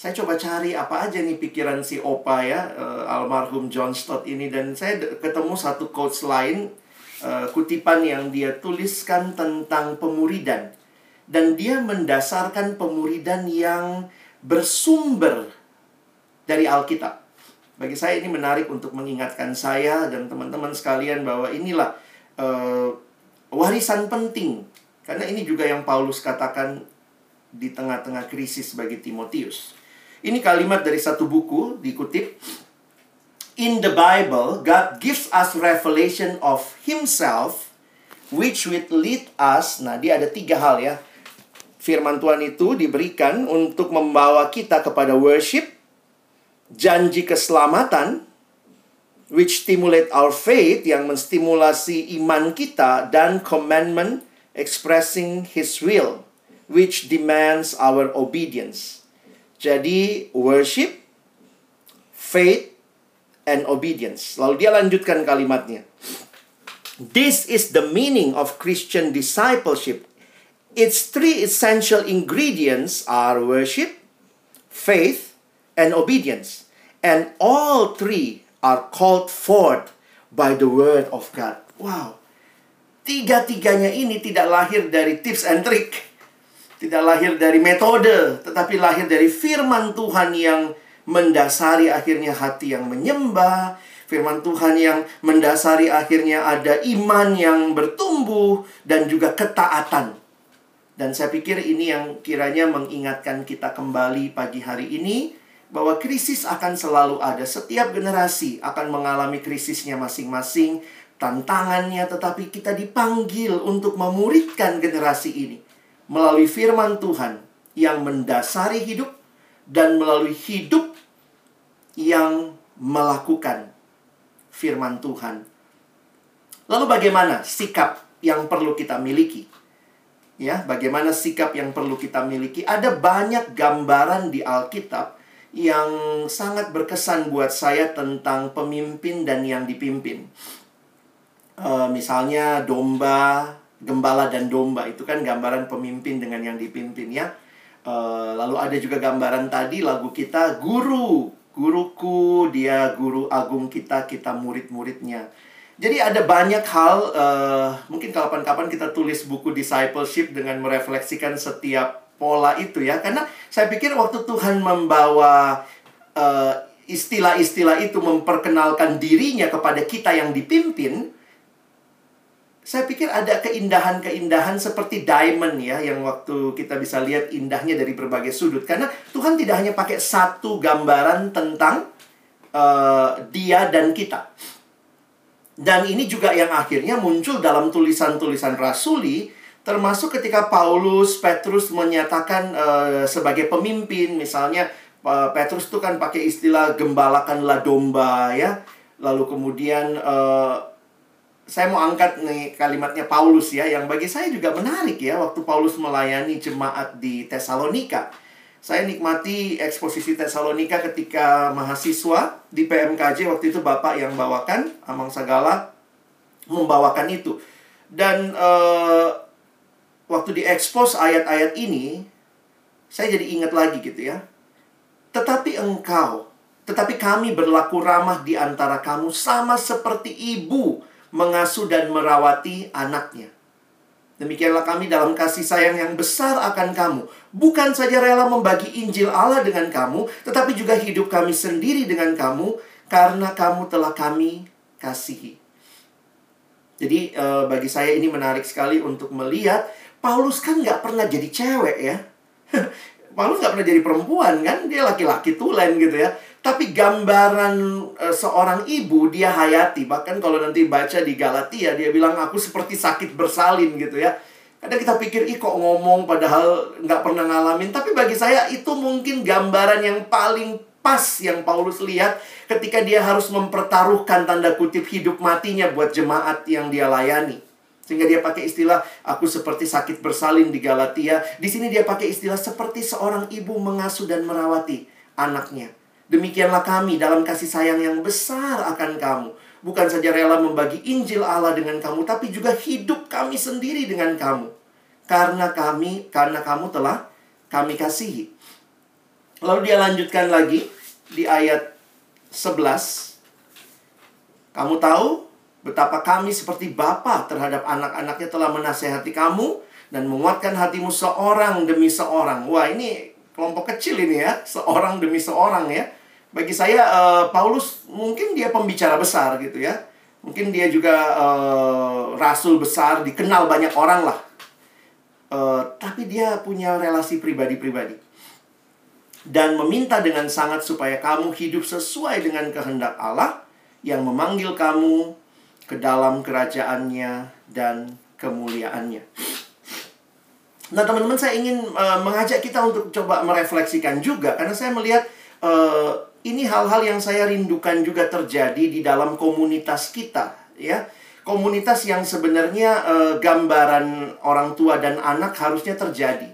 Saya coba cari apa aja nih pikiran si Opa ya, uh, almarhum John Stott ini dan saya ketemu satu quotes lain uh, kutipan yang dia tuliskan tentang pemuridan dan dia mendasarkan pemuridan yang bersumber dari Alkitab. Bagi saya ini menarik untuk mengingatkan saya dan teman-teman sekalian bahwa inilah uh, warisan penting karena ini juga yang Paulus katakan di tengah-tengah krisis bagi Timotius. Ini kalimat dari satu buku dikutip in the Bible, God gives us revelation of Himself, which will lead us. Nah, dia ada tiga hal ya. Firman Tuhan itu diberikan untuk membawa kita kepada worship, janji keselamatan, which stimulate our faith, yang menstimulasi iman kita, dan commandment expressing His will, which demands our obedience. Jadi, worship, faith, and obedience. Lalu dia lanjutkan kalimatnya. This is the meaning of Christian discipleship. Its three essential ingredients are worship, faith, and obedience. And all three are called forth by the word of God. Wow. Tiga-tiganya ini tidak lahir dari tips and trick. Tidak lahir dari metode, tetapi lahir dari firman Tuhan yang mendasari akhirnya hati yang menyembah, firman Tuhan yang mendasari akhirnya ada iman yang bertumbuh dan juga ketaatan. Dan saya pikir ini yang kiranya mengingatkan kita kembali pagi hari ini bahwa krisis akan selalu ada. Setiap generasi akan mengalami krisisnya masing-masing, tantangannya, tetapi kita dipanggil untuk memuridkan generasi ini melalui firman Tuhan yang mendasari hidup dan melalui hidup yang melakukan firman Tuhan. Lalu bagaimana sikap yang perlu kita miliki? Ya, bagaimana sikap yang perlu kita miliki? Ada banyak gambaran di Alkitab yang sangat berkesan buat saya tentang pemimpin dan yang dipimpin. Uh, misalnya domba, gembala dan domba itu kan gambaran pemimpin dengan yang dipimpin ya. Uh, lalu ada juga gambaran tadi lagu kita guru, guruku dia guru agung kita, kita murid-muridnya. Jadi ada banyak hal, uh, mungkin kapan-kapan kita tulis buku discipleship dengan merefleksikan setiap pola itu ya. Karena saya pikir waktu Tuhan membawa uh, istilah-istilah itu memperkenalkan dirinya kepada kita yang dipimpin, saya pikir ada keindahan-keindahan seperti diamond ya yang waktu kita bisa lihat indahnya dari berbagai sudut karena Tuhan tidak hanya pakai satu gambaran tentang uh, dia dan kita dan ini juga yang akhirnya muncul dalam tulisan-tulisan rasuli, termasuk ketika Paulus, Petrus menyatakan uh, sebagai pemimpin, misalnya uh, Petrus itu kan pakai istilah gembalakanlah domba ya. Lalu kemudian uh, saya mau angkat nih kalimatnya Paulus ya, yang bagi saya juga menarik ya, waktu Paulus melayani jemaat di Tesalonika. Saya nikmati eksposisi Tesalonika ketika mahasiswa di PMKJ waktu itu Bapak yang bawakan, Amang Sagala membawakan itu. Dan uh, waktu diekspos ayat-ayat ini, saya jadi ingat lagi gitu ya. Tetapi engkau, tetapi kami berlaku ramah di antara kamu sama seperti ibu mengasuh dan merawati anaknya. Demikianlah kami dalam kasih sayang yang besar akan kamu. Bukan saja rela membagi Injil Allah dengan kamu, tetapi juga hidup kami sendiri dengan kamu, karena kamu telah kami kasihi. Jadi eh, bagi saya ini menarik sekali untuk melihat, Paulus kan nggak pernah jadi cewek ya. [laughs] Paulus nggak pernah jadi perempuan kan, dia laki-laki tulen gitu ya. Tapi gambaran uh, seorang ibu dia hayati. Bahkan kalau nanti baca di Galatia dia bilang aku seperti sakit bersalin gitu ya. Kadang kita pikir, ih kok ngomong padahal nggak pernah ngalamin. Tapi bagi saya itu mungkin gambaran yang paling pas yang Paulus lihat ketika dia harus mempertaruhkan tanda kutip hidup matinya buat jemaat yang dia layani. Sehingga dia pakai istilah aku seperti sakit bersalin di Galatia. Di sini dia pakai istilah seperti seorang ibu mengasuh dan merawati anaknya. Demikianlah kami dalam kasih sayang yang besar akan kamu. Bukan saja rela membagi Injil Allah dengan kamu, tapi juga hidup kami sendiri dengan kamu. Karena kami, karena kamu telah kami kasihi. Lalu dia lanjutkan lagi di ayat 11. Kamu tahu betapa kami seperti Bapa terhadap anak-anaknya telah menasehati kamu dan menguatkan hatimu seorang demi seorang. Wah, ini kelompok kecil ini ya, seorang demi seorang ya bagi saya uh, Paulus mungkin dia pembicara besar gitu ya. Mungkin dia juga uh, rasul besar, dikenal banyak orang lah. Uh, tapi dia punya relasi pribadi-pribadi. Dan meminta dengan sangat supaya kamu hidup sesuai dengan kehendak Allah yang memanggil kamu ke dalam kerajaannya dan kemuliaannya. Nah, teman-teman, saya ingin uh, mengajak kita untuk coba merefleksikan juga karena saya melihat uh, ini hal-hal yang saya rindukan juga terjadi di dalam komunitas kita, ya. Komunitas yang sebenarnya uh, gambaran orang tua dan anak harusnya terjadi.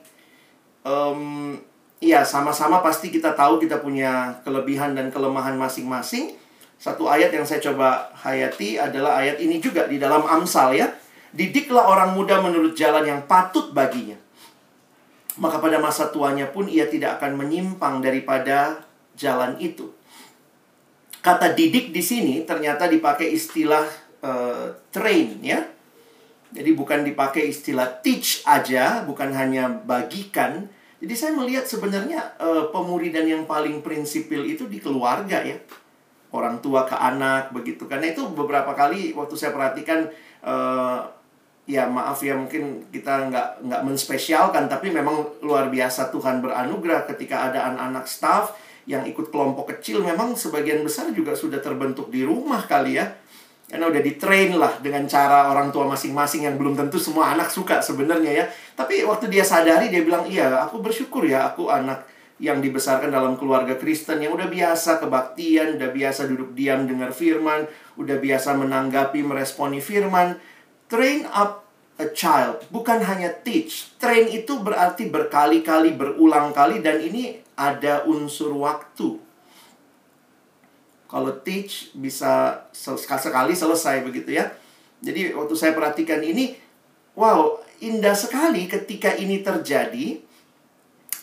Um, ya, sama-sama pasti kita tahu kita punya kelebihan dan kelemahan masing-masing. Satu ayat yang saya coba hayati adalah ayat ini juga di dalam Amsal ya. Didiklah orang muda menurut jalan yang patut baginya. Maka pada masa tuanya pun ia tidak akan menyimpang daripada jalan itu. Kata didik di sini ternyata dipakai istilah uh, train ya. Jadi bukan dipakai istilah teach aja, bukan hanya bagikan. Jadi saya melihat sebenarnya uh, pemuridan yang paling prinsipil itu di keluarga ya. Orang tua ke anak begitu. Karena itu beberapa kali waktu saya perhatikan uh, ya maaf ya mungkin kita nggak nggak menspesialkan tapi memang luar biasa Tuhan beranugerah ketika ada anak-anak staff yang ikut kelompok kecil memang sebagian besar juga sudah terbentuk di rumah kali ya. Karena udah di-train lah dengan cara orang tua masing-masing yang belum tentu semua anak suka sebenarnya ya. Tapi waktu dia sadari dia bilang, "Iya, aku bersyukur ya aku anak yang dibesarkan dalam keluarga Kristen yang udah biasa kebaktian, udah biasa duduk diam dengar firman, udah biasa menanggapi, meresponi firman. Train up a child, bukan hanya teach. Train itu berarti berkali-kali, berulang kali dan ini ada unsur waktu. Kalau teach bisa sekali selesai begitu ya. Jadi waktu saya perhatikan ini, wow, indah sekali ketika ini terjadi.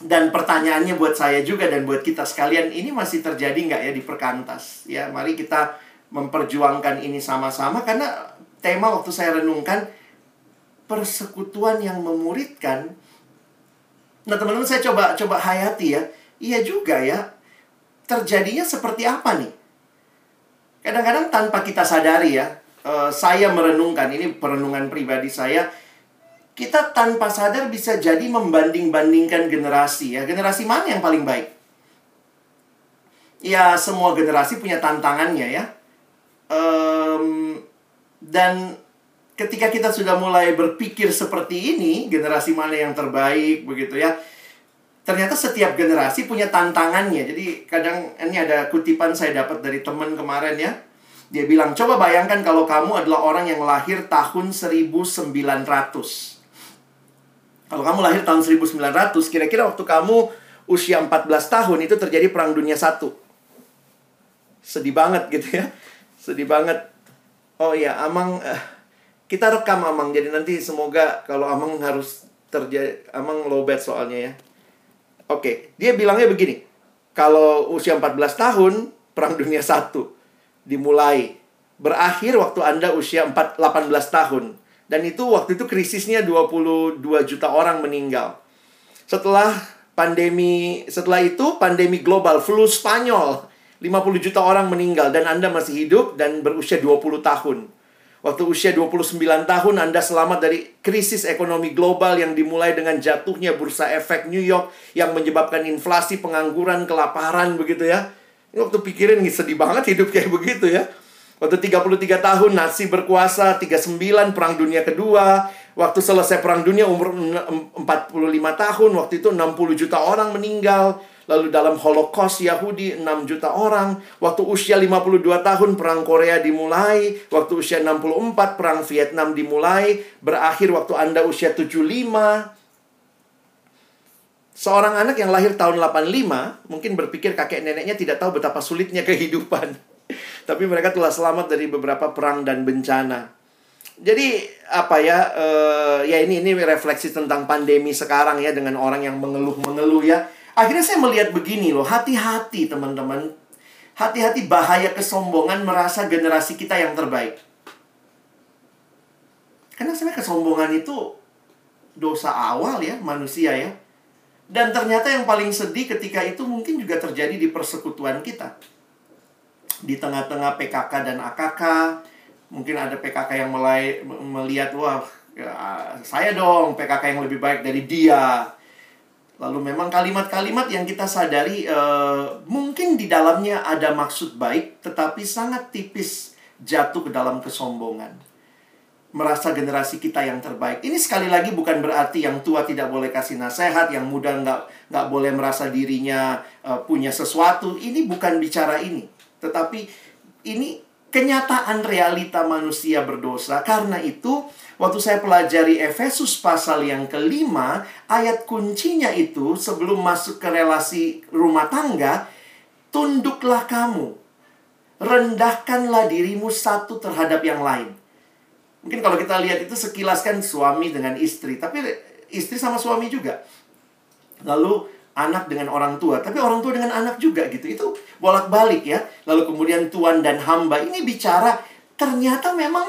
Dan pertanyaannya buat saya juga dan buat kita sekalian, ini masih terjadi nggak ya di perkantas? Ya, mari kita memperjuangkan ini sama-sama karena tema waktu saya renungkan persekutuan yang memuridkan. Nah, teman-teman saya coba coba hayati ya. Iya juga ya. Terjadinya seperti apa nih? Kadang-kadang tanpa kita sadari ya, uh, saya merenungkan ini perenungan pribadi saya. Kita tanpa sadar bisa jadi membanding-bandingkan generasi ya. Generasi mana yang paling baik? Ya, semua generasi punya tantangannya ya. Um, dan ketika kita sudah mulai berpikir seperti ini, generasi mana yang terbaik begitu ya. Ternyata setiap generasi punya tantangannya. Jadi kadang ini ada kutipan saya dapat dari teman kemarin ya. Dia bilang, "Coba bayangkan kalau kamu adalah orang yang lahir tahun 1900." Kalau kamu lahir tahun 1900, kira-kira waktu kamu usia 14 tahun itu terjadi perang dunia satu. Sedih banget gitu ya. Sedih banget. Oh ya, Amang uh, kita rekam Amang jadi nanti semoga kalau Amang harus terjadi Amang lowbat soalnya ya. Oke, dia bilangnya begini. Kalau usia 14 tahun, Perang Dunia 1 dimulai. Berakhir waktu Anda usia 4, 18 tahun. Dan itu waktu itu krisisnya 22 juta orang meninggal. Setelah pandemi, setelah itu pandemi global, flu Spanyol. 50 juta orang meninggal dan Anda masih hidup dan berusia 20 tahun. Waktu usia 29 tahun Anda selamat dari krisis ekonomi global yang dimulai dengan jatuhnya bursa efek New York yang menyebabkan inflasi, pengangguran, kelaparan begitu ya. Ini waktu pikirin sedih banget hidup kayak begitu ya. Waktu 33 tahun Nazi berkuasa, 39 Perang Dunia Kedua, waktu selesai Perang Dunia umur 45 tahun, waktu itu 60 juta orang meninggal. Lalu dalam Holocaust Yahudi 6 juta orang. Waktu usia 52 tahun Perang Korea dimulai. Waktu usia 64 Perang Vietnam dimulai. Berakhir waktu Anda usia 75. Seorang anak yang lahir tahun 85 mungkin berpikir kakek neneknya tidak tahu betapa sulitnya kehidupan. Tapi mereka telah selamat dari beberapa perang dan bencana. Jadi apa ya? Uh, ya ini ini refleksi tentang pandemi sekarang ya dengan orang yang mengeluh-mengeluh ya. Akhirnya saya melihat begini loh, hati-hati teman-teman. Hati-hati bahaya kesombongan merasa generasi kita yang terbaik. Karena sebenarnya kesombongan itu dosa awal ya manusia ya. Dan ternyata yang paling sedih ketika itu mungkin juga terjadi di persekutuan kita. Di tengah-tengah PKK dan AKK, mungkin ada PKK yang mulai melihat, wah ya, saya dong PKK yang lebih baik dari dia. Lalu memang kalimat-kalimat yang kita sadari uh, mungkin di dalamnya ada maksud baik, tetapi sangat tipis jatuh ke dalam kesombongan merasa generasi kita yang terbaik. Ini sekali lagi bukan berarti yang tua tidak boleh kasih nasihat, yang muda nggak boleh merasa dirinya uh, punya sesuatu. Ini bukan bicara ini, tetapi ini kenyataan realita manusia berdosa. Karena itu, waktu saya pelajari Efesus pasal yang kelima, ayat kuncinya itu sebelum masuk ke relasi rumah tangga, tunduklah kamu, rendahkanlah dirimu satu terhadap yang lain. Mungkin kalau kita lihat itu sekilas kan suami dengan istri, tapi istri sama suami juga. Lalu anak dengan orang tua, tapi orang tua dengan anak juga gitu. Itu bolak-balik ya. Lalu kemudian tuan dan hamba ini bicara ternyata memang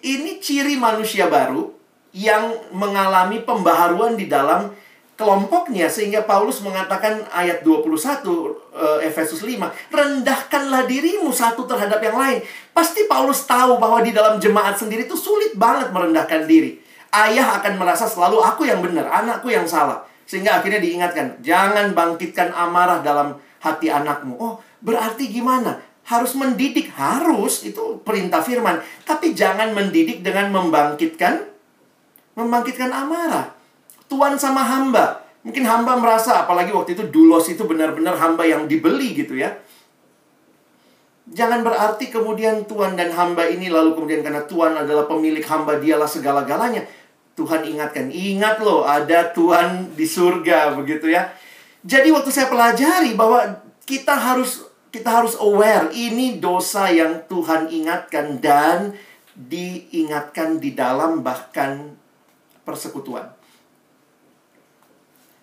ini ciri manusia baru yang mengalami pembaharuan di dalam kelompoknya sehingga Paulus mengatakan ayat 21 uh, Efesus 5 rendahkanlah dirimu satu terhadap yang lain pasti Paulus tahu bahwa di dalam jemaat sendiri itu sulit banget merendahkan diri ayah akan merasa selalu aku yang benar anakku yang salah sehingga akhirnya diingatkan jangan bangkitkan amarah dalam hati anakmu. Oh, berarti gimana? Harus mendidik, harus itu perintah firman. Tapi jangan mendidik dengan membangkitkan membangkitkan amarah. Tuan sama hamba. Mungkin hamba merasa apalagi waktu itu Dulos itu benar-benar hamba yang dibeli gitu ya. Jangan berarti kemudian Tuhan dan hamba ini lalu kemudian karena Tuhan adalah pemilik hamba dialah segala-galanya. Tuhan ingatkan, ingat loh ada Tuhan di surga begitu ya. Jadi waktu saya pelajari bahwa kita harus kita harus aware ini dosa yang Tuhan ingatkan dan diingatkan di dalam bahkan persekutuan.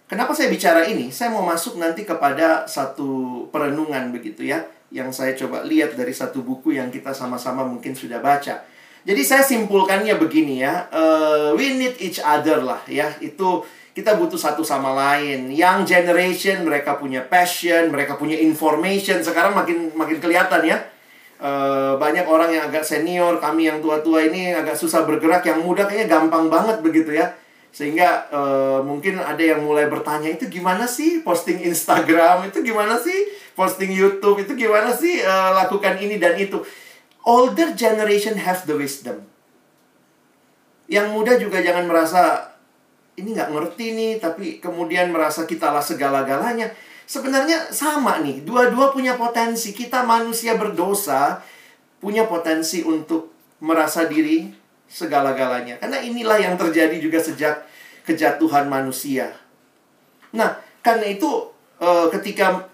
Kenapa saya bicara ini? Saya mau masuk nanti kepada satu perenungan begitu ya yang saya coba lihat dari satu buku yang kita sama-sama mungkin sudah baca. Jadi saya simpulkannya begini ya, uh, we need each other lah ya. Itu kita butuh satu sama lain. Young generation mereka punya passion, mereka punya information. Sekarang makin makin kelihatan ya. Uh, banyak orang yang agak senior, kami yang tua-tua ini agak susah bergerak. Yang muda kayaknya gampang banget begitu ya sehingga uh, mungkin ada yang mulai bertanya itu gimana sih posting Instagram itu gimana sih posting YouTube itu gimana sih uh, lakukan ini dan itu older generation have the wisdom yang muda juga jangan merasa ini nggak ngerti nih tapi kemudian merasa kita lah segala-galanya sebenarnya sama nih dua-dua punya potensi kita manusia berdosa punya potensi untuk merasa diri segala-galanya. Karena inilah yang terjadi juga sejak kejatuhan manusia. Nah, karena itu uh, ketika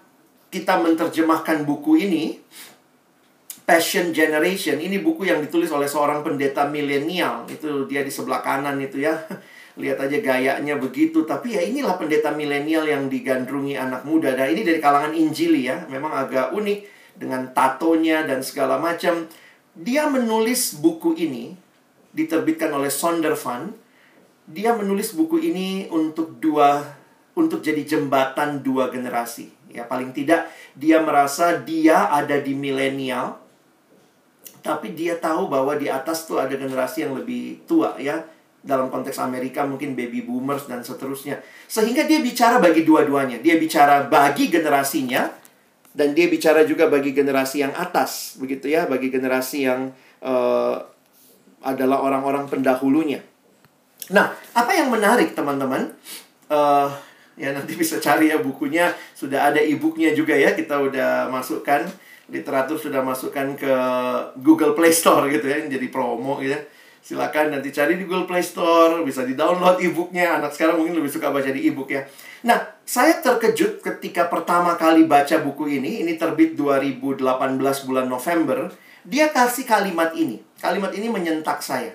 kita menerjemahkan buku ini, Passion Generation, ini buku yang ditulis oleh seorang pendeta milenial. Itu dia di sebelah kanan itu ya. [laughs] Lihat aja gayanya begitu. Tapi ya inilah pendeta milenial yang digandrungi anak muda. Dan ini dari kalangan Injili ya. Memang agak unik dengan tatonya dan segala macam. Dia menulis buku ini diterbitkan oleh Sondervan. Dia menulis buku ini untuk dua untuk jadi jembatan dua generasi. Ya, paling tidak dia merasa dia ada di milenial tapi dia tahu bahwa di atas tuh ada generasi yang lebih tua ya. Dalam konteks Amerika mungkin baby boomers dan seterusnya. Sehingga dia bicara bagi dua-duanya. Dia bicara bagi generasinya dan dia bicara juga bagi generasi yang atas begitu ya, bagi generasi yang uh, adalah orang-orang pendahulunya. Nah, apa yang menarik teman-teman? Uh, ya nanti bisa cari ya bukunya. Sudah ada e-booknya juga ya. Kita udah masukkan literatur sudah masukkan ke Google Play Store gitu ya. Jadi promo gitu ya. Silakan nanti cari di Google Play Store, bisa di-download e-booknya. Anak sekarang mungkin lebih suka baca di e-book ya. Nah, saya terkejut ketika pertama kali baca buku ini. Ini terbit 2018 bulan November. Dia kasih kalimat ini. Kalimat ini menyentak saya.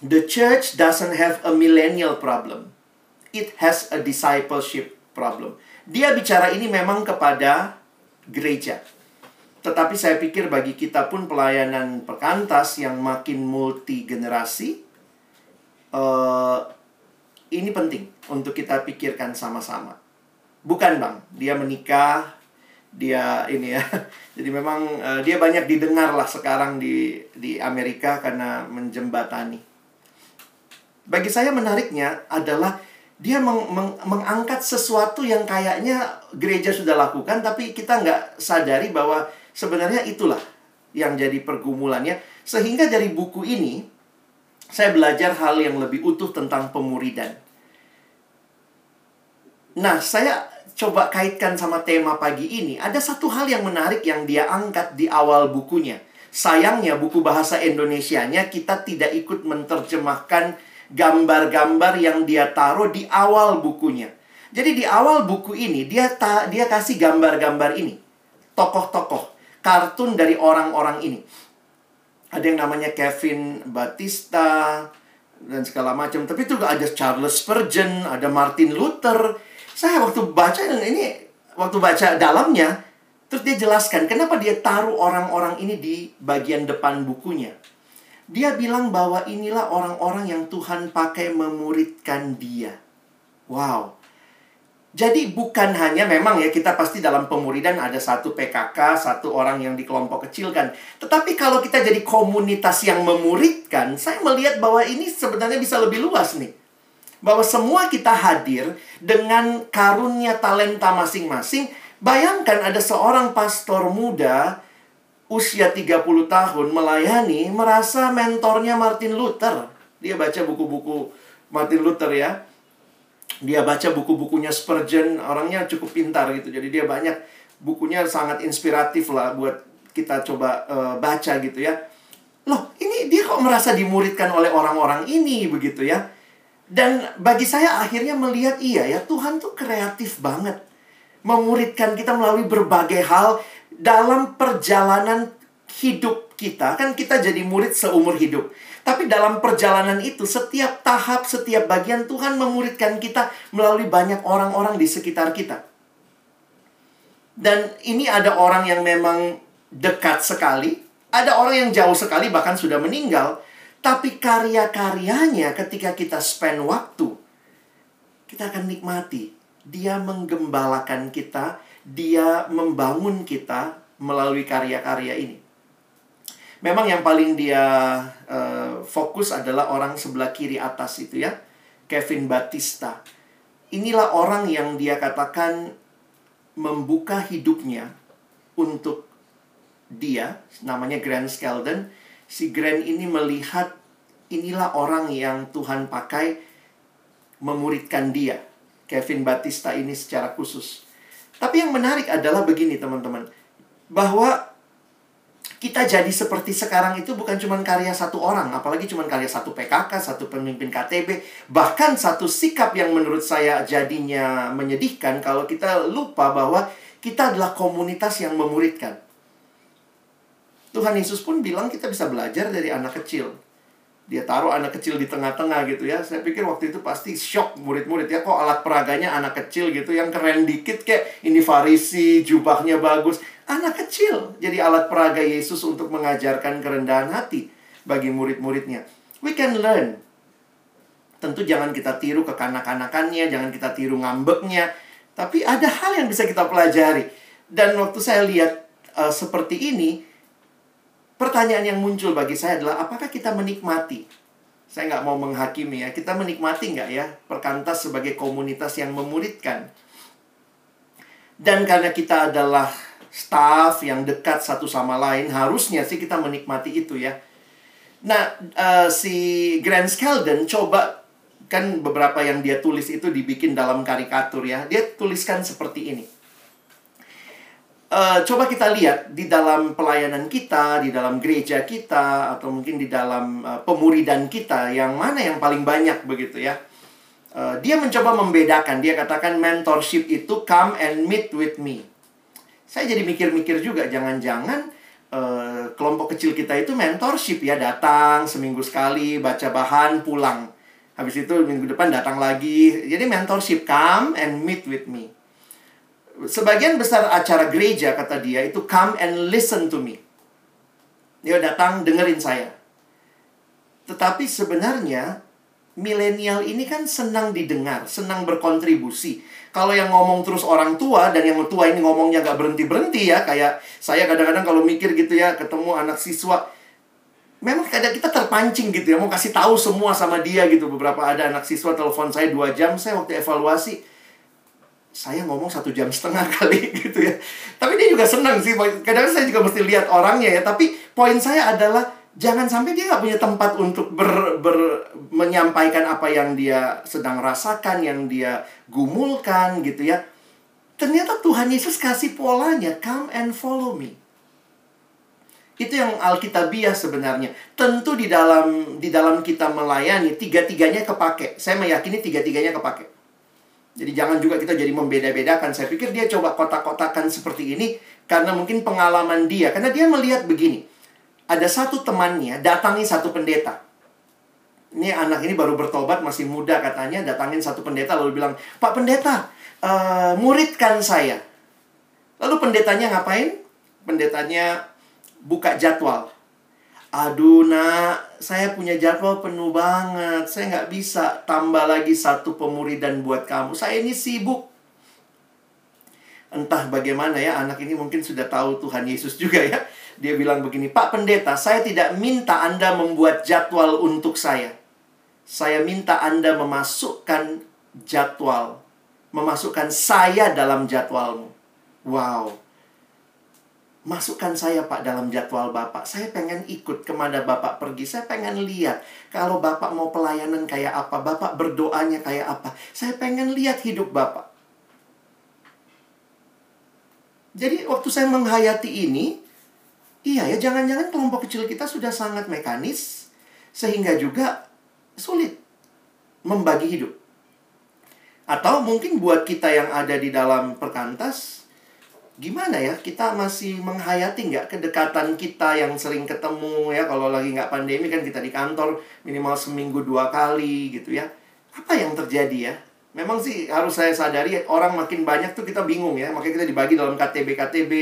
The church doesn't have a millennial problem. It has a discipleship problem. Dia bicara ini memang kepada gereja. Tetapi saya pikir bagi kita pun pelayanan perkantas yang makin multi generasi, uh, ini penting untuk kita pikirkan sama-sama. Bukan bang, dia menikah, dia ini ya. [laughs] Jadi memang uh, dia banyak didengar lah sekarang di di Amerika karena menjembatani. Bagi saya menariknya adalah dia meng, meng, mengangkat sesuatu yang kayaknya gereja sudah lakukan tapi kita nggak sadari bahwa sebenarnya itulah yang jadi pergumulannya sehingga dari buku ini saya belajar hal yang lebih utuh tentang pemuridan. Nah, saya coba kaitkan sama tema pagi ini, ada satu hal yang menarik yang dia angkat di awal bukunya. Sayangnya buku bahasa Indonesianya kita tidak ikut menerjemahkan gambar-gambar yang dia taruh di awal bukunya. Jadi di awal buku ini dia ta dia kasih gambar-gambar ini. Tokoh-tokoh, kartun dari orang-orang ini. Ada yang namanya Kevin Batista dan segala macam. Tapi juga ada Charles Spurgeon, ada Martin Luther, saya waktu baca ini waktu baca dalamnya terus dia jelaskan kenapa dia taruh orang-orang ini di bagian depan bukunya. Dia bilang bahwa inilah orang-orang yang Tuhan pakai memuridkan dia. Wow. Jadi bukan hanya memang ya kita pasti dalam pemuridan ada satu PKK, satu orang yang di kelompok kecil kan. Tetapi kalau kita jadi komunitas yang memuridkan, saya melihat bahwa ini sebenarnya bisa lebih luas nih bahwa semua kita hadir dengan karunia talenta masing-masing Bayangkan ada seorang pastor muda usia 30 tahun melayani merasa mentornya Martin Luther. Dia baca buku-buku Martin Luther ya. Dia baca buku-bukunya Spurgeon, orangnya cukup pintar gitu. Jadi dia banyak bukunya sangat inspiratif lah buat kita coba uh, baca gitu ya. Loh, ini dia kok merasa dimuridkan oleh orang-orang ini begitu ya. Dan bagi saya akhirnya melihat iya ya, Tuhan tuh kreatif banget. Memuridkan kita melalui berbagai hal dalam perjalanan hidup kita. Kan kita jadi murid seumur hidup. Tapi dalam perjalanan itu, setiap tahap, setiap bagian Tuhan memuridkan kita melalui banyak orang-orang di sekitar kita. Dan ini ada orang yang memang dekat sekali, ada orang yang jauh sekali bahkan sudah meninggal. Tapi karya-karyanya ketika kita spend waktu, kita akan nikmati. Dia menggembalakan kita, dia membangun kita melalui karya-karya ini. Memang yang paling dia uh, fokus adalah orang sebelah kiri atas itu ya, Kevin Batista. Inilah orang yang dia katakan membuka hidupnya untuk dia, namanya Grant Skeldon si Grand ini melihat inilah orang yang Tuhan pakai memuridkan dia. Kevin Batista ini secara khusus. Tapi yang menarik adalah begini teman-teman. Bahwa kita jadi seperti sekarang itu bukan cuma karya satu orang, apalagi cuma karya satu PKK, satu pemimpin KTB, bahkan satu sikap yang menurut saya jadinya menyedihkan kalau kita lupa bahwa kita adalah komunitas yang memuridkan. Tuhan Yesus pun bilang kita bisa belajar dari anak kecil. Dia taruh anak kecil di tengah-tengah gitu ya. Saya pikir waktu itu pasti shock murid-murid ya. Kok alat peraganya anak kecil gitu yang keren dikit kayak ini farisi, jubahnya bagus. Anak kecil jadi alat peraga Yesus untuk mengajarkan kerendahan hati bagi murid-muridnya. We can learn. Tentu jangan kita tiru kekanak-kanakannya, jangan kita tiru ngambeknya. Tapi ada hal yang bisa kita pelajari. Dan waktu saya lihat uh, seperti ini, Pertanyaan yang muncul bagi saya adalah apakah kita menikmati? Saya nggak mau menghakimi ya. Kita menikmati nggak ya perkantas sebagai komunitas yang memuridkan? Dan karena kita adalah staff yang dekat satu sama lain, harusnya sih kita menikmati itu ya. Nah, uh, si Grant Skeldon coba kan beberapa yang dia tulis itu dibikin dalam karikatur ya. Dia tuliskan seperti ini uh, coba kita lihat di dalam pelayanan kita, di dalam gereja kita, atau mungkin di dalam uh, pemuridan kita, yang mana yang paling banyak begitu ya. Uh, dia mencoba membedakan, dia katakan mentorship itu come and meet with me. Saya jadi mikir-mikir juga, jangan-jangan uh, kelompok kecil kita itu mentorship ya, datang seminggu sekali, baca bahan, pulang. Habis itu minggu depan datang lagi. Jadi mentorship, come and meet with me. Sebagian besar acara gereja, kata dia, itu come and listen to me. Dia datang dengerin saya. Tetapi sebenarnya milenial ini kan senang didengar, senang berkontribusi. Kalau yang ngomong terus orang tua dan yang tua ini ngomongnya gak berhenti-berhenti ya, kayak saya kadang-kadang kalau mikir gitu ya, ketemu anak siswa, memang kadang kita terpancing gitu ya, mau kasih tahu semua sama dia gitu. Beberapa ada anak siswa telepon saya dua jam, saya waktu evaluasi, saya ngomong satu jam setengah [laughs] kali gitu ya. Tapi dia juga senang sih. Kadang saya juga mesti lihat orangnya ya. Tapi poin saya adalah jangan sampai dia nggak punya tempat untuk ber, ber, menyampaikan apa yang dia sedang rasakan, yang dia gumulkan gitu ya. Ternyata Tuhan Yesus kasih polanya, come and follow me. Itu yang Alkitabiah sebenarnya. Tentu di dalam di dalam kita melayani tiga-tiganya kepake. Saya meyakini tiga-tiganya kepake. Jadi jangan juga kita jadi membeda-bedakan. Saya pikir dia coba kotak-kotakan seperti ini karena mungkin pengalaman dia. Karena dia melihat begini. Ada satu temannya datangi satu pendeta. Ini anak ini baru bertobat, masih muda katanya. Datangin satu pendeta lalu bilang, Pak pendeta, uh, muridkan saya. Lalu pendetanya ngapain? Pendetanya buka jadwal. Aduh nak, saya punya jadwal penuh banget. Saya nggak bisa tambah lagi satu pemuridan buat kamu. Saya ini sibuk. Entah bagaimana ya, anak ini mungkin sudah tahu Tuhan Yesus juga ya. Dia bilang begini, Pak Pendeta, saya tidak minta Anda membuat jadwal untuk saya. Saya minta Anda memasukkan jadwal. Memasukkan saya dalam jadwalmu. Wow. Masukkan saya Pak dalam jadwal Bapak. Saya pengen ikut ke mana Bapak pergi. Saya pengen lihat kalau Bapak mau pelayanan kayak apa, Bapak berdoanya kayak apa. Saya pengen lihat hidup Bapak. Jadi waktu saya menghayati ini, iya ya jangan-jangan kelompok kecil kita sudah sangat mekanis sehingga juga sulit membagi hidup. Atau mungkin buat kita yang ada di dalam perkantas, gimana ya kita masih menghayati nggak kedekatan kita yang sering ketemu ya? Kalau lagi nggak pandemi kan kita di kantor minimal seminggu dua kali gitu ya. Apa yang terjadi ya? Memang sih harus saya sadari orang makin banyak tuh kita bingung ya. Makanya kita dibagi dalam KTB KTB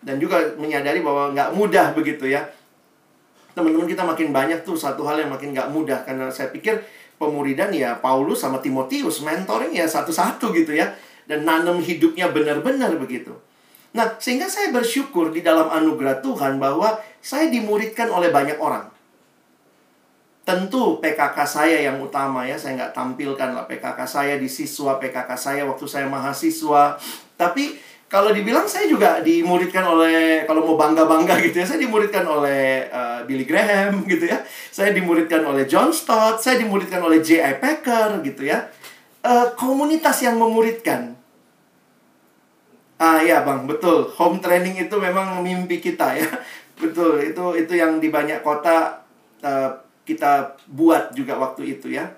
dan juga menyadari bahwa nggak mudah begitu ya. Teman-teman kita makin banyak tuh satu hal yang makin nggak mudah. Karena saya pikir pemuridan ya Paulus sama Timotius mentoring ya satu-satu gitu ya. Dan nanam hidupnya benar-benar begitu Nah, sehingga saya bersyukur di dalam anugerah Tuhan bahwa saya dimuridkan oleh banyak orang. Tentu PKK saya yang utama ya, saya nggak tampilkan lah PKK saya di siswa, PKK saya waktu saya mahasiswa. Tapi kalau dibilang saya juga dimuridkan oleh, kalau mau bangga-bangga gitu ya, saya dimuridkan oleh uh, Billy Graham [laughs] gitu ya. Saya dimuridkan oleh John Stott, saya dimuridkan oleh J.I. Packer gitu ya. Uh, komunitas yang memuridkan Ah ya bang, betul. Home training itu memang mimpi kita ya. [laughs] Betul, itu itu yang di banyak kota uh, kita buat juga waktu itu ya.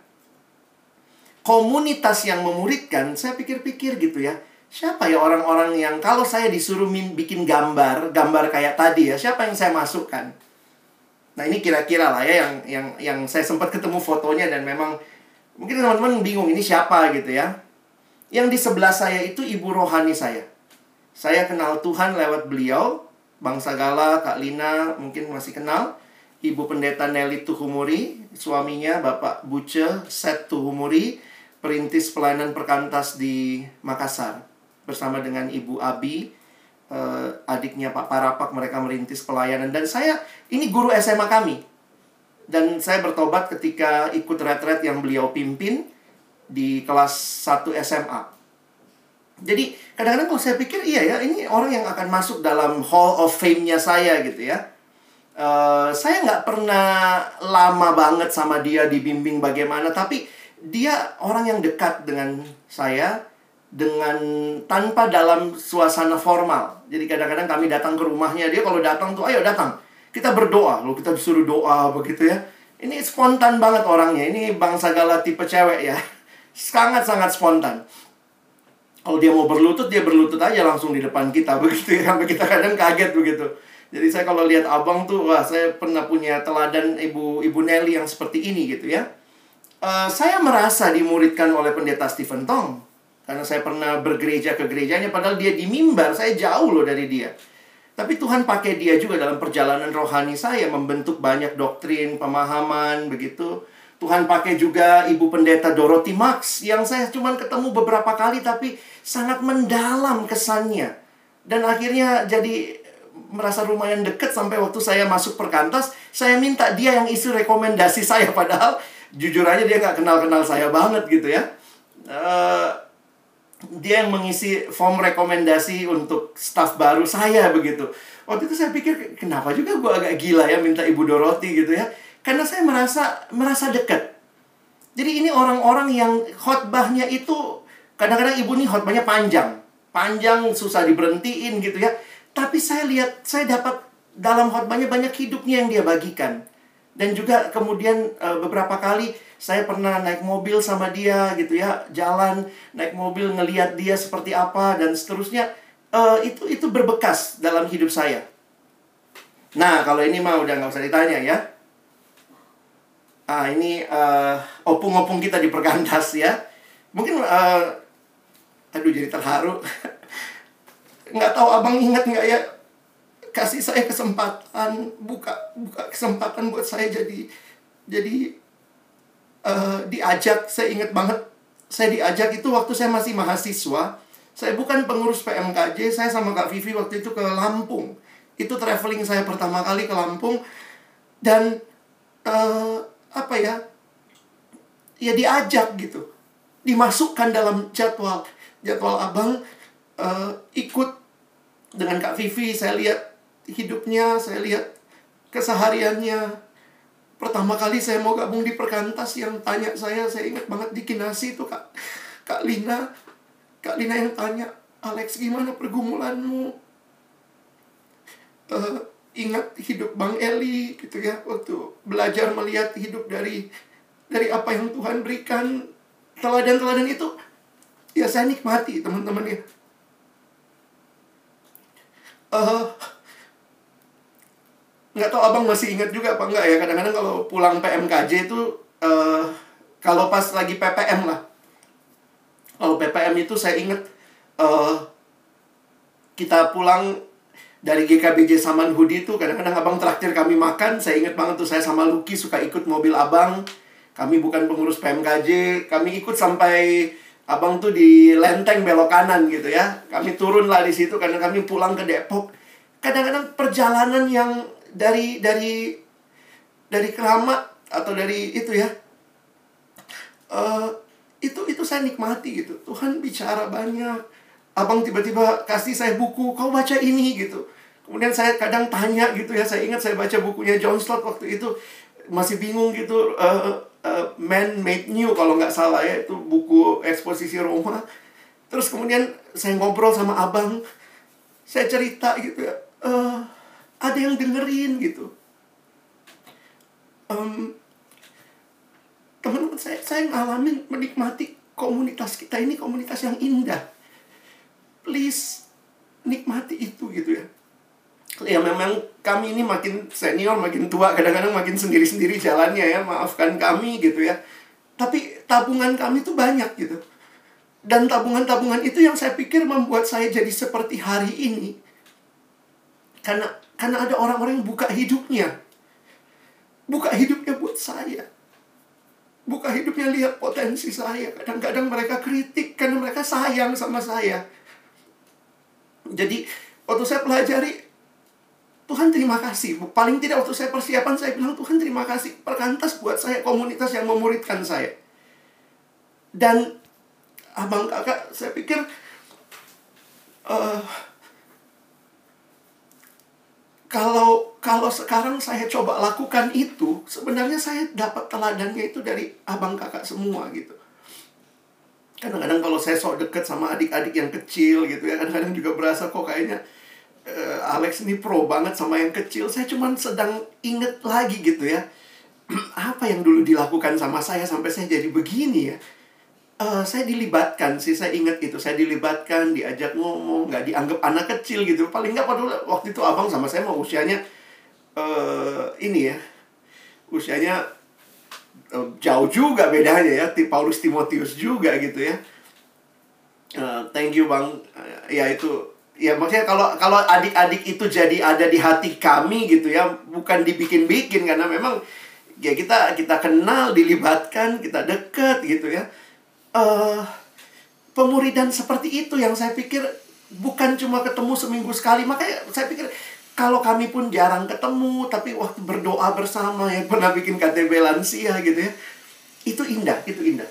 Komunitas yang memuridkan, saya pikir-pikir gitu ya. Siapa ya orang-orang yang kalau saya disuruh bikin gambar, gambar kayak tadi ya, siapa yang saya masukkan? Nah ini kira-kira lah ya yang yang yang saya sempat ketemu fotonya dan memang mungkin teman-teman bingung ini siapa gitu ya. Yang di sebelah saya itu ibu rohani saya. Saya kenal Tuhan lewat beliau, Bang Sagala, Kak Lina mungkin masih kenal. Ibu Pendeta Nelly Tuhumuri, suaminya Bapak Buce Set Tuhumuri, perintis pelayanan perkantas di Makassar. Bersama dengan Ibu Abi, eh, adiknya Pak Parapak, mereka merintis pelayanan. Dan saya, ini guru SMA kami. Dan saya bertobat ketika ikut retret yang beliau pimpin di kelas 1 SMA. Jadi kadang-kadang kalau saya pikir iya ya ini orang yang akan masuk dalam Hall of Fame-nya saya gitu ya. Uh, saya nggak pernah lama banget sama dia dibimbing bagaimana, tapi dia orang yang dekat dengan saya dengan tanpa dalam suasana formal. Jadi kadang-kadang kami datang ke rumahnya dia kalau datang tuh ayo datang kita berdoa loh kita disuruh doa begitu ya. Ini spontan banget orangnya. Ini bangsa gala tipe cewek ya. [laughs] Sangat-sangat spontan kalau dia mau berlutut dia berlutut aja langsung di depan kita [laughs] begitu ya. Sampai kita kadang kaget begitu. Jadi saya kalau lihat abang tuh wah saya pernah punya teladan ibu ibu Nelly yang seperti ini gitu ya. Uh, saya merasa dimuridkan oleh pendeta Stephen Tong. Karena saya pernah bergereja ke gerejanya padahal dia di mimbar. Saya jauh loh dari dia. Tapi Tuhan pakai dia juga dalam perjalanan rohani saya membentuk banyak doktrin pemahaman begitu. Tuhan pakai juga ibu pendeta Dorothy Max yang saya cuma ketemu beberapa kali tapi sangat mendalam kesannya. Dan akhirnya jadi merasa lumayan deket sampai waktu saya masuk perkantas, saya minta dia yang isi rekomendasi [laughs] saya padahal jujur aja dia nggak kenal-kenal saya banget gitu ya. Uh, dia yang mengisi form rekomendasi untuk staff baru saya begitu. Waktu itu saya pikir kenapa juga gue agak gila ya minta ibu Dorothy gitu ya karena saya merasa merasa dekat. Jadi ini orang-orang yang khotbahnya itu kadang-kadang ibu nih khotbahnya panjang. Panjang susah diberhentiin gitu ya. Tapi saya lihat saya dapat dalam khotbahnya banyak hidupnya yang dia bagikan. Dan juga kemudian e, beberapa kali saya pernah naik mobil sama dia gitu ya, jalan naik mobil ngeliat dia seperti apa dan seterusnya. Uh, itu itu berbekas dalam hidup saya. Nah, kalau ini mah udah nggak usah ditanya ya. Ah, ini uh, opung-opung kita di perkantas ya. Mungkin uh, aduh jadi terharu. nggak tahu abang ingat nggak ya kasih saya kesempatan buka buka kesempatan buat saya jadi jadi uh, diajak. Saya ingat banget saya diajak itu waktu saya masih mahasiswa. Saya bukan pengurus PMKJ saya sama Kak Vivi waktu itu ke Lampung. Itu traveling saya pertama kali ke Lampung. Dan uh, apa ya ya diajak gitu. Dimasukkan dalam jadwal jadwal abang uh, ikut dengan Kak Vivi, saya lihat hidupnya, saya lihat kesehariannya. Pertama kali saya mau gabung di perkantas yang tanya saya, saya ingat banget di Kinasi itu Kak, Kak Lina. Kak Lina yang tanya, Alex gimana pergumulanmu? Uh, ingat hidup Bang Eli gitu ya waktu belajar melihat hidup dari dari apa yang Tuhan berikan teladan-teladan itu ya saya nikmati teman-teman ya. Uh, nggak tahu abang masih ingat juga apa enggak ya? Kadang-kadang kalau pulang PMKJ itu uh, kalau pas lagi PPM lah. Kalau PPM itu saya ingat uh, kita pulang dari GKBJ Saman Hudi itu kadang-kadang abang traktir kami makan saya ingat banget tuh saya sama Lucky suka ikut mobil abang. Kami bukan pengurus PMKJ kami ikut sampai abang tuh di lenteng belok kanan gitu ya. Kami turun lah di situ karena kami pulang ke Depok. Kadang-kadang perjalanan yang dari dari dari keramat atau dari itu ya uh, itu itu saya nikmati gitu. Tuhan bicara banyak. Abang tiba-tiba kasih saya buku kau baca ini gitu. Kemudian saya kadang tanya gitu ya. Saya ingat saya baca bukunya John Stott waktu itu. Masih bingung gitu uh, uh, Man Made New kalau nggak salah ya itu buku eksposisi Roma. Terus kemudian saya ngobrol sama abang saya cerita gitu ya uh, ada yang dengerin gitu. Um, teman-teman saya saya ngalamin menikmati komunitas kita ini komunitas yang indah. Please nikmati itu gitu ya ya memang kami ini makin senior makin tua kadang-kadang makin sendiri-sendiri jalannya ya maafkan kami gitu ya tapi tabungan kami tuh banyak gitu dan tabungan-tabungan itu yang saya pikir membuat saya jadi seperti hari ini karena karena ada orang-orang yang buka hidupnya. Buka hidupnya buat saya. Buka hidupnya lihat potensi saya. Kadang-kadang mereka kritik karena mereka sayang sama saya. Jadi waktu saya pelajari Tuhan terima kasih. Paling tidak waktu saya persiapan saya bilang Tuhan terima kasih. Perkantas buat saya komunitas yang memuridkan saya. Dan abang kakak saya pikir uh, kalau kalau sekarang saya coba lakukan itu, sebenarnya saya dapat teladannya itu dari abang kakak semua gitu. Kadang-kadang kalau saya sok deket sama adik-adik yang kecil gitu ya, kadang-kadang juga berasa kok kayaknya uh, Alex ini pro banget sama yang kecil. Saya cuma sedang inget lagi gitu ya. [clears throat] Apa yang dulu dilakukan sama saya sampai saya jadi begini ya? Uh, saya dilibatkan sih saya ingat itu saya dilibatkan diajak ngomong nggak dianggap anak kecil gitu. Paling nggak pada waktu itu abang sama saya mau usianya uh, ini ya. Usianya uh, jauh juga bedanya ya. Paulus Timotius juga gitu ya. Uh, thank you bang. Uh, ya itu ya maksudnya kalau kalau adik-adik itu jadi ada di hati kami gitu ya bukan dibikin-bikin karena memang ya kita kita kenal dilibatkan kita dekat gitu ya. Uh, pemuridan seperti itu yang saya pikir bukan cuma ketemu seminggu sekali. Makanya saya pikir kalau kami pun jarang ketemu tapi waktu berdoa bersama ya pernah bikin KTB lansia gitu ya itu indah itu indah.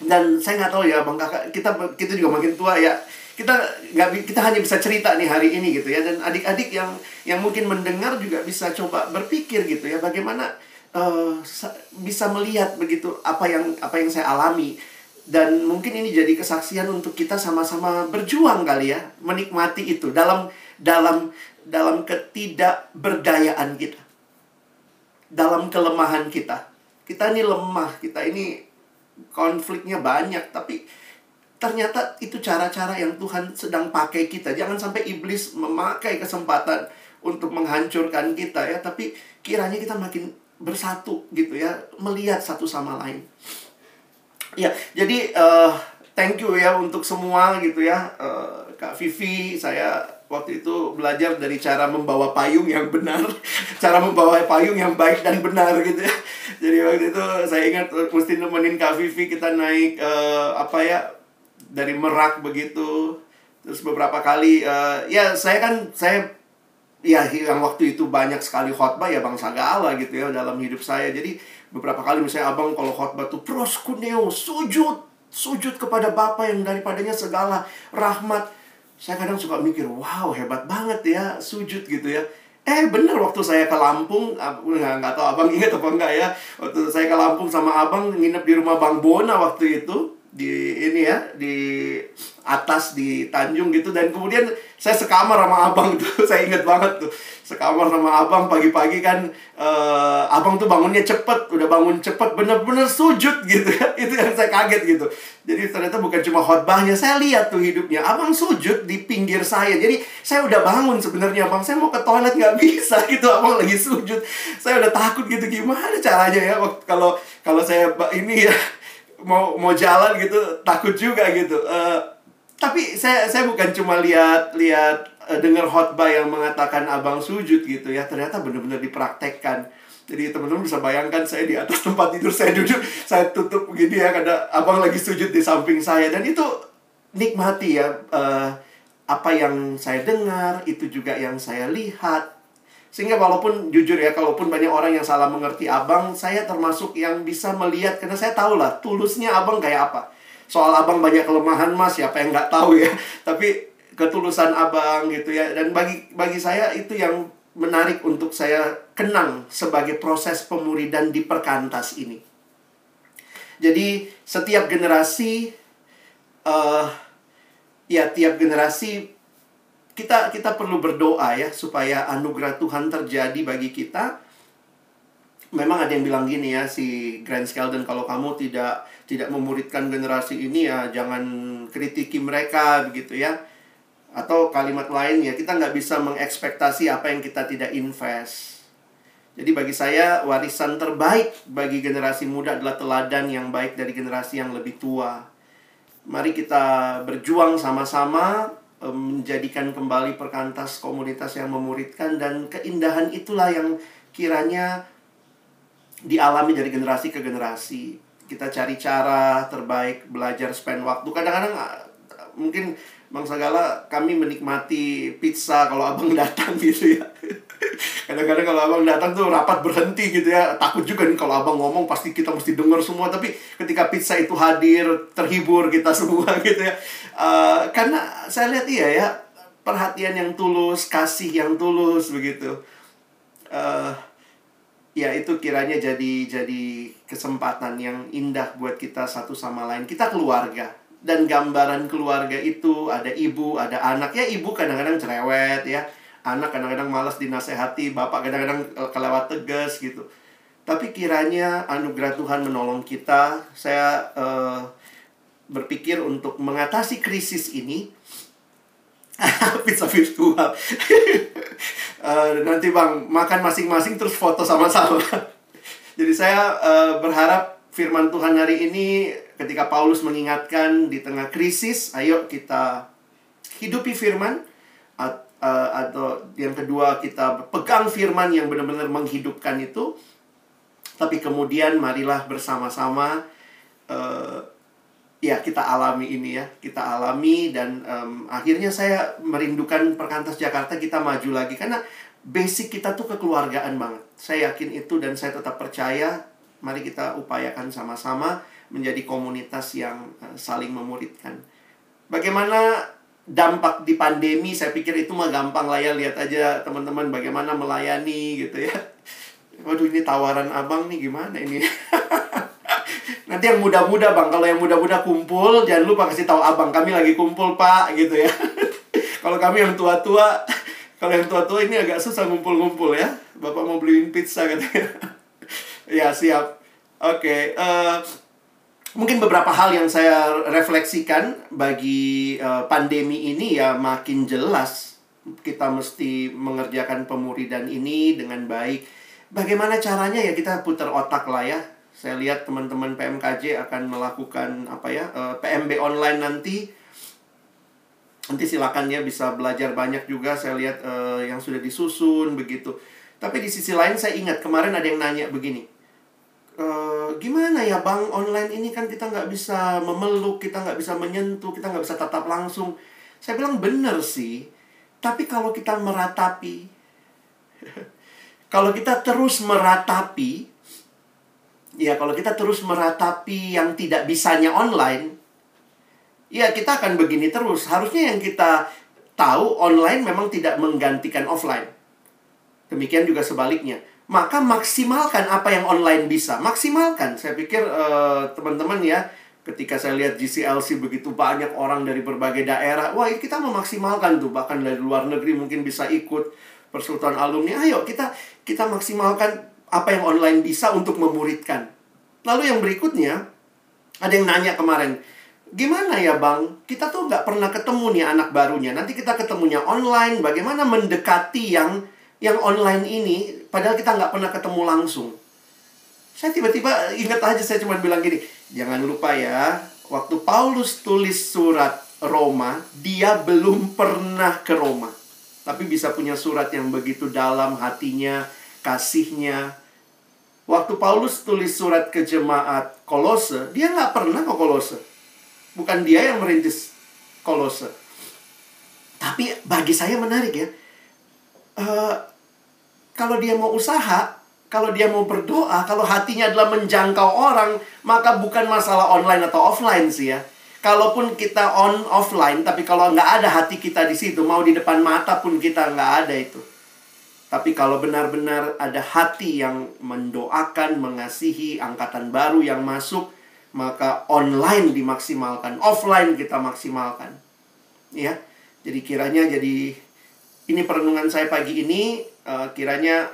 Dan saya nggak tahu ya bang kakak kita kita juga makin tua ya kita nggak kita hanya bisa cerita nih hari ini gitu ya. Dan adik-adik yang yang mungkin mendengar juga bisa coba berpikir gitu ya bagaimana uh, bisa melihat begitu apa yang apa yang saya alami. Dan mungkin ini jadi kesaksian untuk kita sama-sama berjuang kali ya menikmati itu dalam dalam dalam ketidakberdayaan kita. Dalam kelemahan kita. Kita ini lemah kita ini konfliknya banyak tapi ternyata itu cara-cara yang Tuhan sedang pakai kita. Jangan sampai iblis memakai kesempatan untuk menghancurkan kita ya. Tapi kiranya kita makin bersatu gitu ya. Melihat satu sama lain. Ya, jadi uh, thank you ya untuk semua gitu ya. Uh, Kak Vivi, saya waktu itu belajar dari cara membawa payung yang benar, [laughs] cara membawa payung yang baik dan benar gitu ya. Jadi waktu itu saya ingat mesti nemenin Kak Vivi kita naik uh, apa ya dari Merak begitu. Terus beberapa kali uh, ya saya kan saya ya yang waktu itu banyak sekali khotbah ya Bang Sagala gitu ya dalam hidup saya. Jadi beberapa kali misalnya abang kalau khotbah tuh proskuneo sujud sujud kepada Bapa yang daripadanya segala rahmat Saya kadang suka mikir, wow hebat banget ya sujud gitu ya. Eh bener waktu saya ke Lampung, nggak, nggak tahu abang [laughs] ingat apa enggak ya. Waktu saya ke Lampung sama abang nginep di rumah Bang Bona waktu itu di ini ya di atas di Tanjung gitu. Dan kemudian saya sekamar sama abang tuh [laughs] saya inget banget tuh. Sekamar sama abang pagi-pagi kan uh, abang tuh bangunnya cepet udah bangun cepet bener-bener sujud gitu. [laughs] Itu yang saya kaget gitu. Jadi ternyata bukan cuma khotbahnya saya lihat tuh hidupnya. Abang sujud di pinggir saya. Jadi saya udah bangun sebenarnya abang. Saya mau ke toilet nggak bisa [laughs] gitu abang lagi sujud. Saya udah takut gitu gimana caranya ya? Kalau kalau saya ini ya mau mau jalan gitu takut juga gitu. Uh, tapi saya saya bukan cuma lihat lihat uh, dengar khotbah yang mengatakan abang sujud gitu ya. Ternyata benar-benar dipraktekkan. Jadi teman-teman bisa bayangkan saya di atas [laughs] tempat tidur saya duduk saya tutup begini ya karena abang lagi sujud di samping saya. Dan itu nikmati ya uh, apa yang saya dengar itu juga yang saya lihat sehingga walaupun jujur ya, kalaupun banyak orang yang salah mengerti abang, saya termasuk yang bisa melihat karena saya tahu lah tulusnya abang kayak apa. Soal abang banyak kelemahan mas, siapa yang nggak tahu ya. [laughs] Tapi ketulusan abang gitu ya. Dan bagi bagi saya itu yang menarik untuk saya kenang sebagai proses pemuridan di perkantas ini. Jadi setiap generasi, uh, ya tiap generasi kita kita perlu berdoa ya supaya anugerah Tuhan terjadi bagi kita. Memang ada yang bilang gini ya si Grant Skeldon kalau kamu tidak tidak memuridkan generasi ini ya jangan kritiki mereka begitu ya. Atau kalimat lain ya kita nggak bisa mengekspektasi apa yang kita tidak invest. Jadi bagi saya warisan terbaik bagi generasi muda adalah teladan yang baik dari generasi yang lebih tua. Mari kita berjuang sama-sama menjadikan kembali perkantas komunitas yang memuridkan dan keindahan itulah yang kiranya dialami dari generasi ke generasi. Kita cari cara terbaik belajar spend waktu. Kadang-kadang ah, mungkin Bang Sagala kami menikmati pizza kalau abang [laughs] datang gitu ya. [laughs] Kadang-kadang kalau abang datang tuh rapat berhenti gitu ya. Takut juga nih kalau abang ngomong pasti kita mesti dengar semua. Tapi ketika pizza itu hadir, terhibur kita [laughs] semua gitu ya. Uh, karena saya lihat iya ya, perhatian yang tulus, kasih yang tulus begitu. Uh, ya itu kiranya jadi jadi kesempatan yang indah buat kita satu sama lain. Kita keluarga dan gambaran keluarga itu ada ibu, ada anak ya ibu kadang-kadang cerewet ya anak kadang-kadang malas dinasehati, bapak kadang-kadang kelewat tegas gitu. Tapi kiranya anugerah Tuhan menolong kita. Saya uh, berpikir untuk mengatasi krisis ini [laughs] pizza virtual. uh, [laughs] nanti bang makan masing-masing terus foto sama-sama. [laughs] Jadi saya uh, berharap firman Tuhan hari ini ketika Paulus mengingatkan di tengah krisis, ayo kita hidupi firman uh, atau yang kedua kita pegang firman yang benar-benar menghidupkan itu. Tapi kemudian marilah bersama-sama uh, ya kita alami ini ya. Kita alami dan um, akhirnya saya merindukan perkantas Jakarta kita maju lagi. Karena basic kita tuh kekeluargaan banget. Saya yakin itu dan saya tetap percaya. Mari kita upayakan sama-sama menjadi komunitas yang uh, saling memuridkan. Bagaimana dampak di pandemi saya pikir itu mah gampang lah ya lihat aja teman-teman bagaimana melayani gitu ya. Waduh ini tawaran abang nih gimana ini? [laughs] Nanti yang muda-muda bang kalau yang muda-muda kumpul jangan lupa kasih tahu abang kami lagi kumpul pak gitu ya. [laughs] Kalau kami yang tua-tua kalau yang tua-tua ini agak susah ngumpul-ngumpul ya. Bapak mau beliin pizza katanya. [laughs] Ya siap. Oke okay, uh, eh, mungkin beberapa hal yang saya refleksikan bagi uh, pandemi ini ya makin jelas kita mesti mengerjakan pemuridan ini dengan baik. Bagaimana caranya ya kita putar otak lah ya. Saya lihat teman-teman PMKJ akan melakukan apa ya uh, eh, PMB online nanti. Nanti silakan ya bisa belajar banyak juga. Saya lihat uh, yang sudah disusun begitu. Tapi di sisi lain saya ingat kemarin ada yang nanya begini Eh, gimana ya bang online ini kan kita nggak bisa memeluk kita nggak bisa menyentuh kita nggak bisa tatap langsung saya bilang bener sih tapi kalau kita meratapi [laughs] kalau kita terus meratapi ya kalau kita terus meratapi yang tidak bisanya online ya kita akan begini terus harusnya yang kita tahu online memang tidak menggantikan offline. Demikian juga sebaliknya. Maka maksimalkan apa yang online bisa. Maksimalkan. Saya pikir uh, teman-teman ya, ketika saya lihat GCLC begitu banyak orang dari berbagai daerah, wah kita memaksimalkan tuh. Bahkan dari luar negeri mungkin bisa ikut persekutuan alumni. Ayo kita kita maksimalkan apa yang online bisa untuk memuridkan. Lalu yang berikutnya, ada yang nanya kemarin, gimana ya bang, kita tuh nggak pernah ketemu nih anak barunya. Nanti kita ketemunya online, bagaimana mendekati yang yang online ini, padahal kita nggak pernah ketemu langsung. Saya tiba-tiba ingat aja saya cuma bilang gini, jangan lupa ya, waktu Paulus tulis surat Roma, dia belum pernah ke Roma. Tapi bisa punya surat yang begitu dalam hatinya, kasihnya, Waktu Paulus tulis surat ke jemaat Kolose, dia nggak pernah ke Kolose. Bukan dia yang merintis Kolose. Tapi bagi saya menarik ya. Uh, kalau dia mau usaha, kalau dia mau berdoa, kalau hatinya adalah menjangkau orang, maka bukan masalah online atau offline sih ya. Kalaupun kita on offline, tapi kalau nggak ada hati kita di situ, mau di depan mata pun kita nggak ada itu. Tapi kalau benar-benar ada hati yang mendoakan, mengasihi angkatan baru yang masuk, maka online dimaksimalkan, offline kita maksimalkan. Ya. Jadi kiranya jadi ini perenungan saya pagi ini uh, kiranya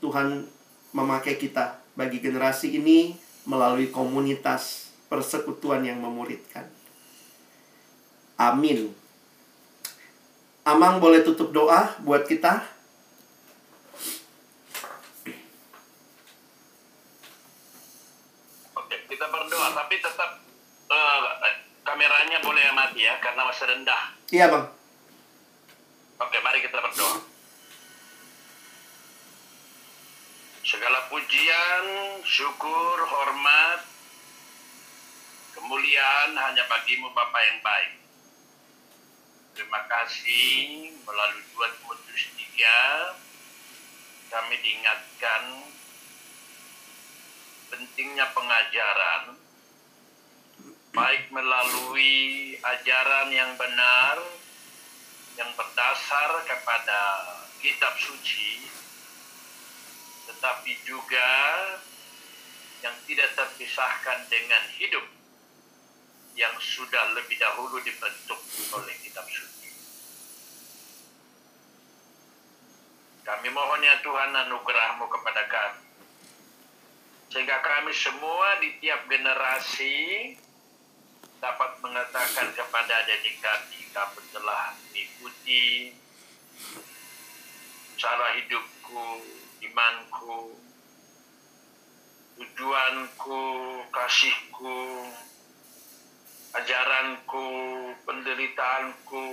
Tuhan memakai kita bagi generasi ini melalui komunitas persekutuan yang memuridkan. Amin. Amang boleh tutup doa buat kita? tapi tetap uh, kameranya boleh mati ya karena masih rendah. Iya bang. Oke, mari kita berdoa. Segala pujian, syukur, hormat, kemuliaan hanya bagimu Bapa yang baik. Terima kasih melalui dua Timotius tiga kami diingatkan pentingnya pengajaran baik melalui ajaran yang benar yang berdasar kepada kitab suci tetapi juga yang tidak terpisahkan dengan hidup yang sudah lebih dahulu dibentuk oleh kitab suci. Kami mohon ya Tuhan anugerahmu kepada kami. Sehingga kami semua di tiap generasi dapat mengatakan kepada adik kami kamu telah mengikuti cara hidupku, imanku, tujuanku, kasihku, ajaranku, penderitaanku,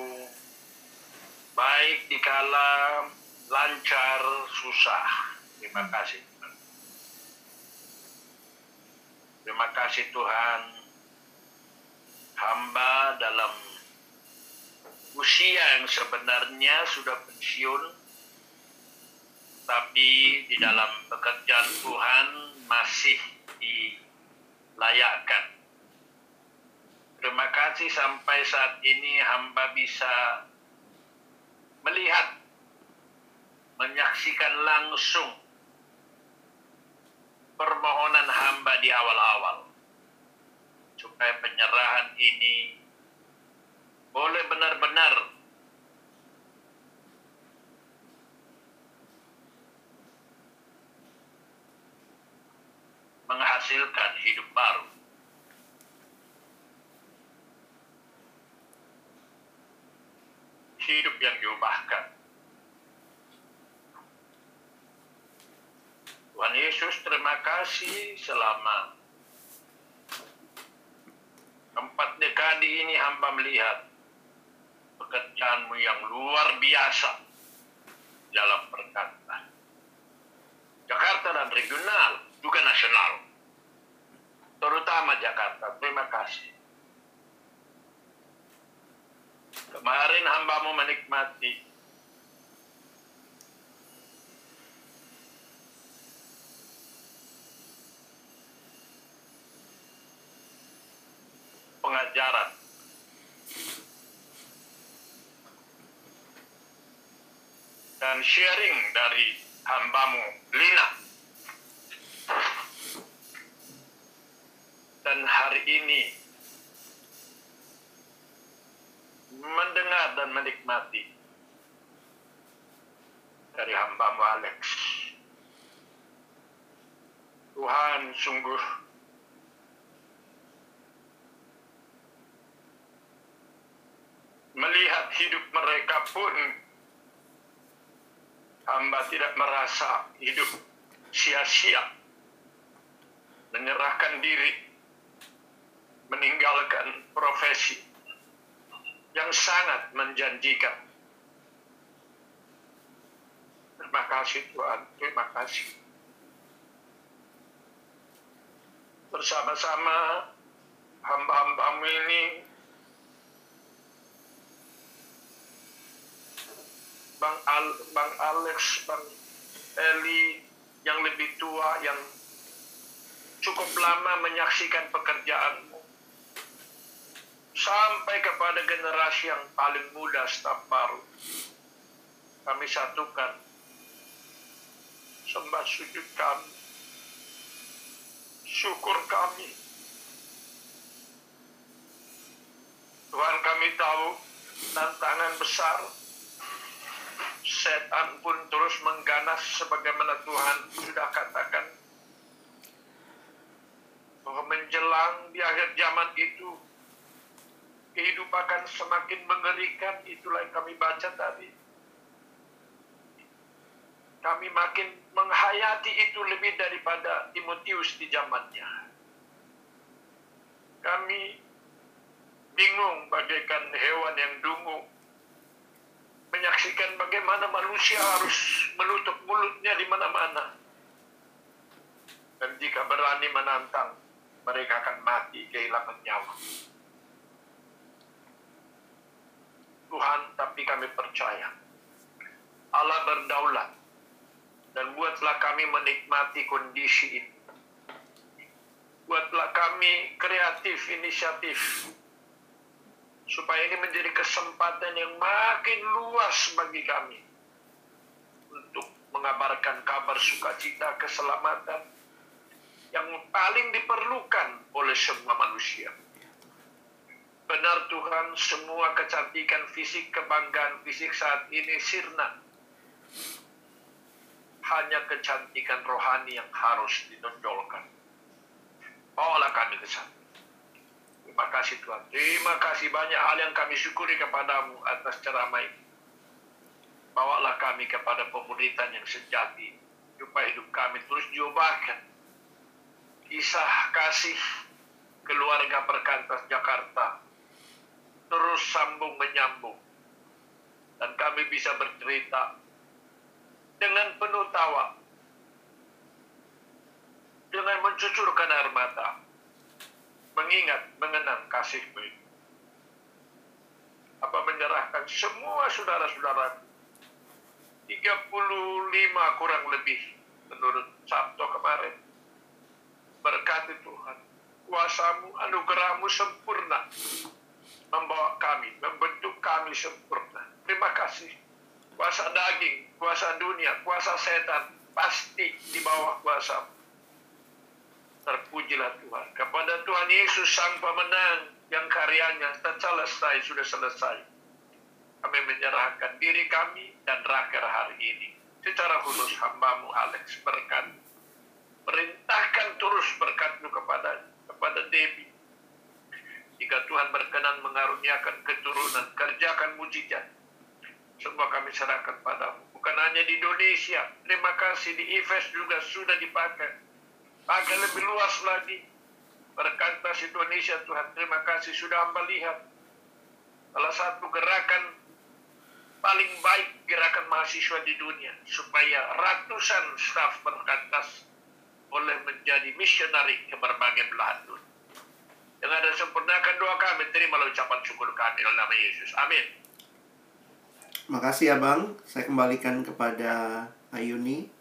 baik dikala lancar, susah. Terima kasih. Terima kasih Tuhan hamba dalam usia yang sebenarnya sudah pensiun, tapi di dalam pekerjaan Tuhan masih dilayakkan. Terima kasih sampai saat ini hamba bisa melihat, menyaksikan langsung permohonan hamba di awal-awal supaya penyerahan ini boleh benar-benar menghasilkan hidup baru. Hidup yang diubahkan. Tuhan Yesus terima kasih selama Empat dekade ini hamba melihat pekerjaanmu yang luar biasa dalam perkataan. Jakarta dan regional, juga nasional. Terutama Jakarta. Terima kasih. Kemarin hambamu menikmati pengajaran dengan sharing dari hambamu Lina. Dan hari ini mendengar dan menikmati dari hambamu Alex. Tuhan sungguh melihat hidup mereka pun hamba tidak merasa hidup sia-sia menyerahkan diri meninggalkan profesi yang sangat menjanjikan. Terima kasih Tuhan. Terima kasih. Bersama-sama hamba-hambamu ini Bang, Al, Bang Alex, Bang Eli yang lebih tua yang cukup lama menyaksikan pekerjaanmu sampai kepada generasi yang paling muda staf baru. Kami satukan. Sembah sujud kami. Syukur kami. Tuhan kami tahu tantangan besar. Setan pun terus mengganas sebagaimana Tuhan sudah katakan. Bahwa menjelang di akhir zaman itu kehidupan akan semakin mengerikan itulah yang kami baca tadi kami makin menghayati itu lebih daripada Timotius di zamannya kami bingung bagaikan hewan yang dungu menyaksikan bagaimana manusia harus menutup mulutnya di mana-mana. Dan jika berani menantang, mereka akan mati kehilangan nyawa. Tuhan, tapi kami percaya Allah berdaulat dan buatlah kami menikmati kondisi ini. Buatlah kami kreatif, inisiatif, supaya ini menjadi kesempatan yang makin luas bagi kami untuk mengabarkan kabar sukacita keselamatan yang paling diperlukan oleh semua manusia. Benar Tuhan, semua kecantikan fisik, kebanggaan fisik saat ini sirna. Hanya kecantikan rohani yang harus ditonjolkan. Bawalah kami ke sana. Terima kasih Tuhan. Terima kasih banyak hal yang kami syukuri kepadamu atas ceramah ini. Bawalah kami kepada pemuritan yang sejati. Supaya hidup kami terus diubahkan. Kisah kasih keluarga perkantas Jakarta. Terus sambung menyambung. Dan kami bisa bercerita dengan penuh tawa. Dengan mencucurkan air mata mengingat, mengenang kasih baik. Apa menyerahkan semua saudara-saudara 35 kurang lebih menurut Sabto kemarin. Berkati Tuhan, kuasamu, anugerahmu sempurna. Membawa kami, membentuk kami sempurna. Terima kasih. Kuasa daging, kuasa dunia, kuasa setan, pasti di bawah kuasamu terpujilah Tuhan. Kepada Tuhan Yesus sang pemenang yang karyanya selesai, sudah selesai. Kami menyerahkan diri kami dan rakyat hari ini. Secara khusus hambamu Alex berkat. Perintahkan terus berkatmu kepada kepada Debbie. Jika Tuhan berkenan mengaruniakan keturunan, kerjakan mujizat. Semua kami serahkan padamu. Bukan hanya di Indonesia. Terima kasih di IFES juga sudah dipakai agar lebih luas lagi. Berkantas Indonesia Tuhan, terima kasih sudah hamba lihat. Salah satu gerakan paling baik gerakan mahasiswa di dunia. Supaya ratusan staf berkantas boleh menjadi misionari ke berbagai belahan dunia. Yang ada sempurnakan doa kami, terimalah ucapan syukur kami dalam nama Yesus. Amin. Makasih Abang, saya kembalikan kepada Ayuni.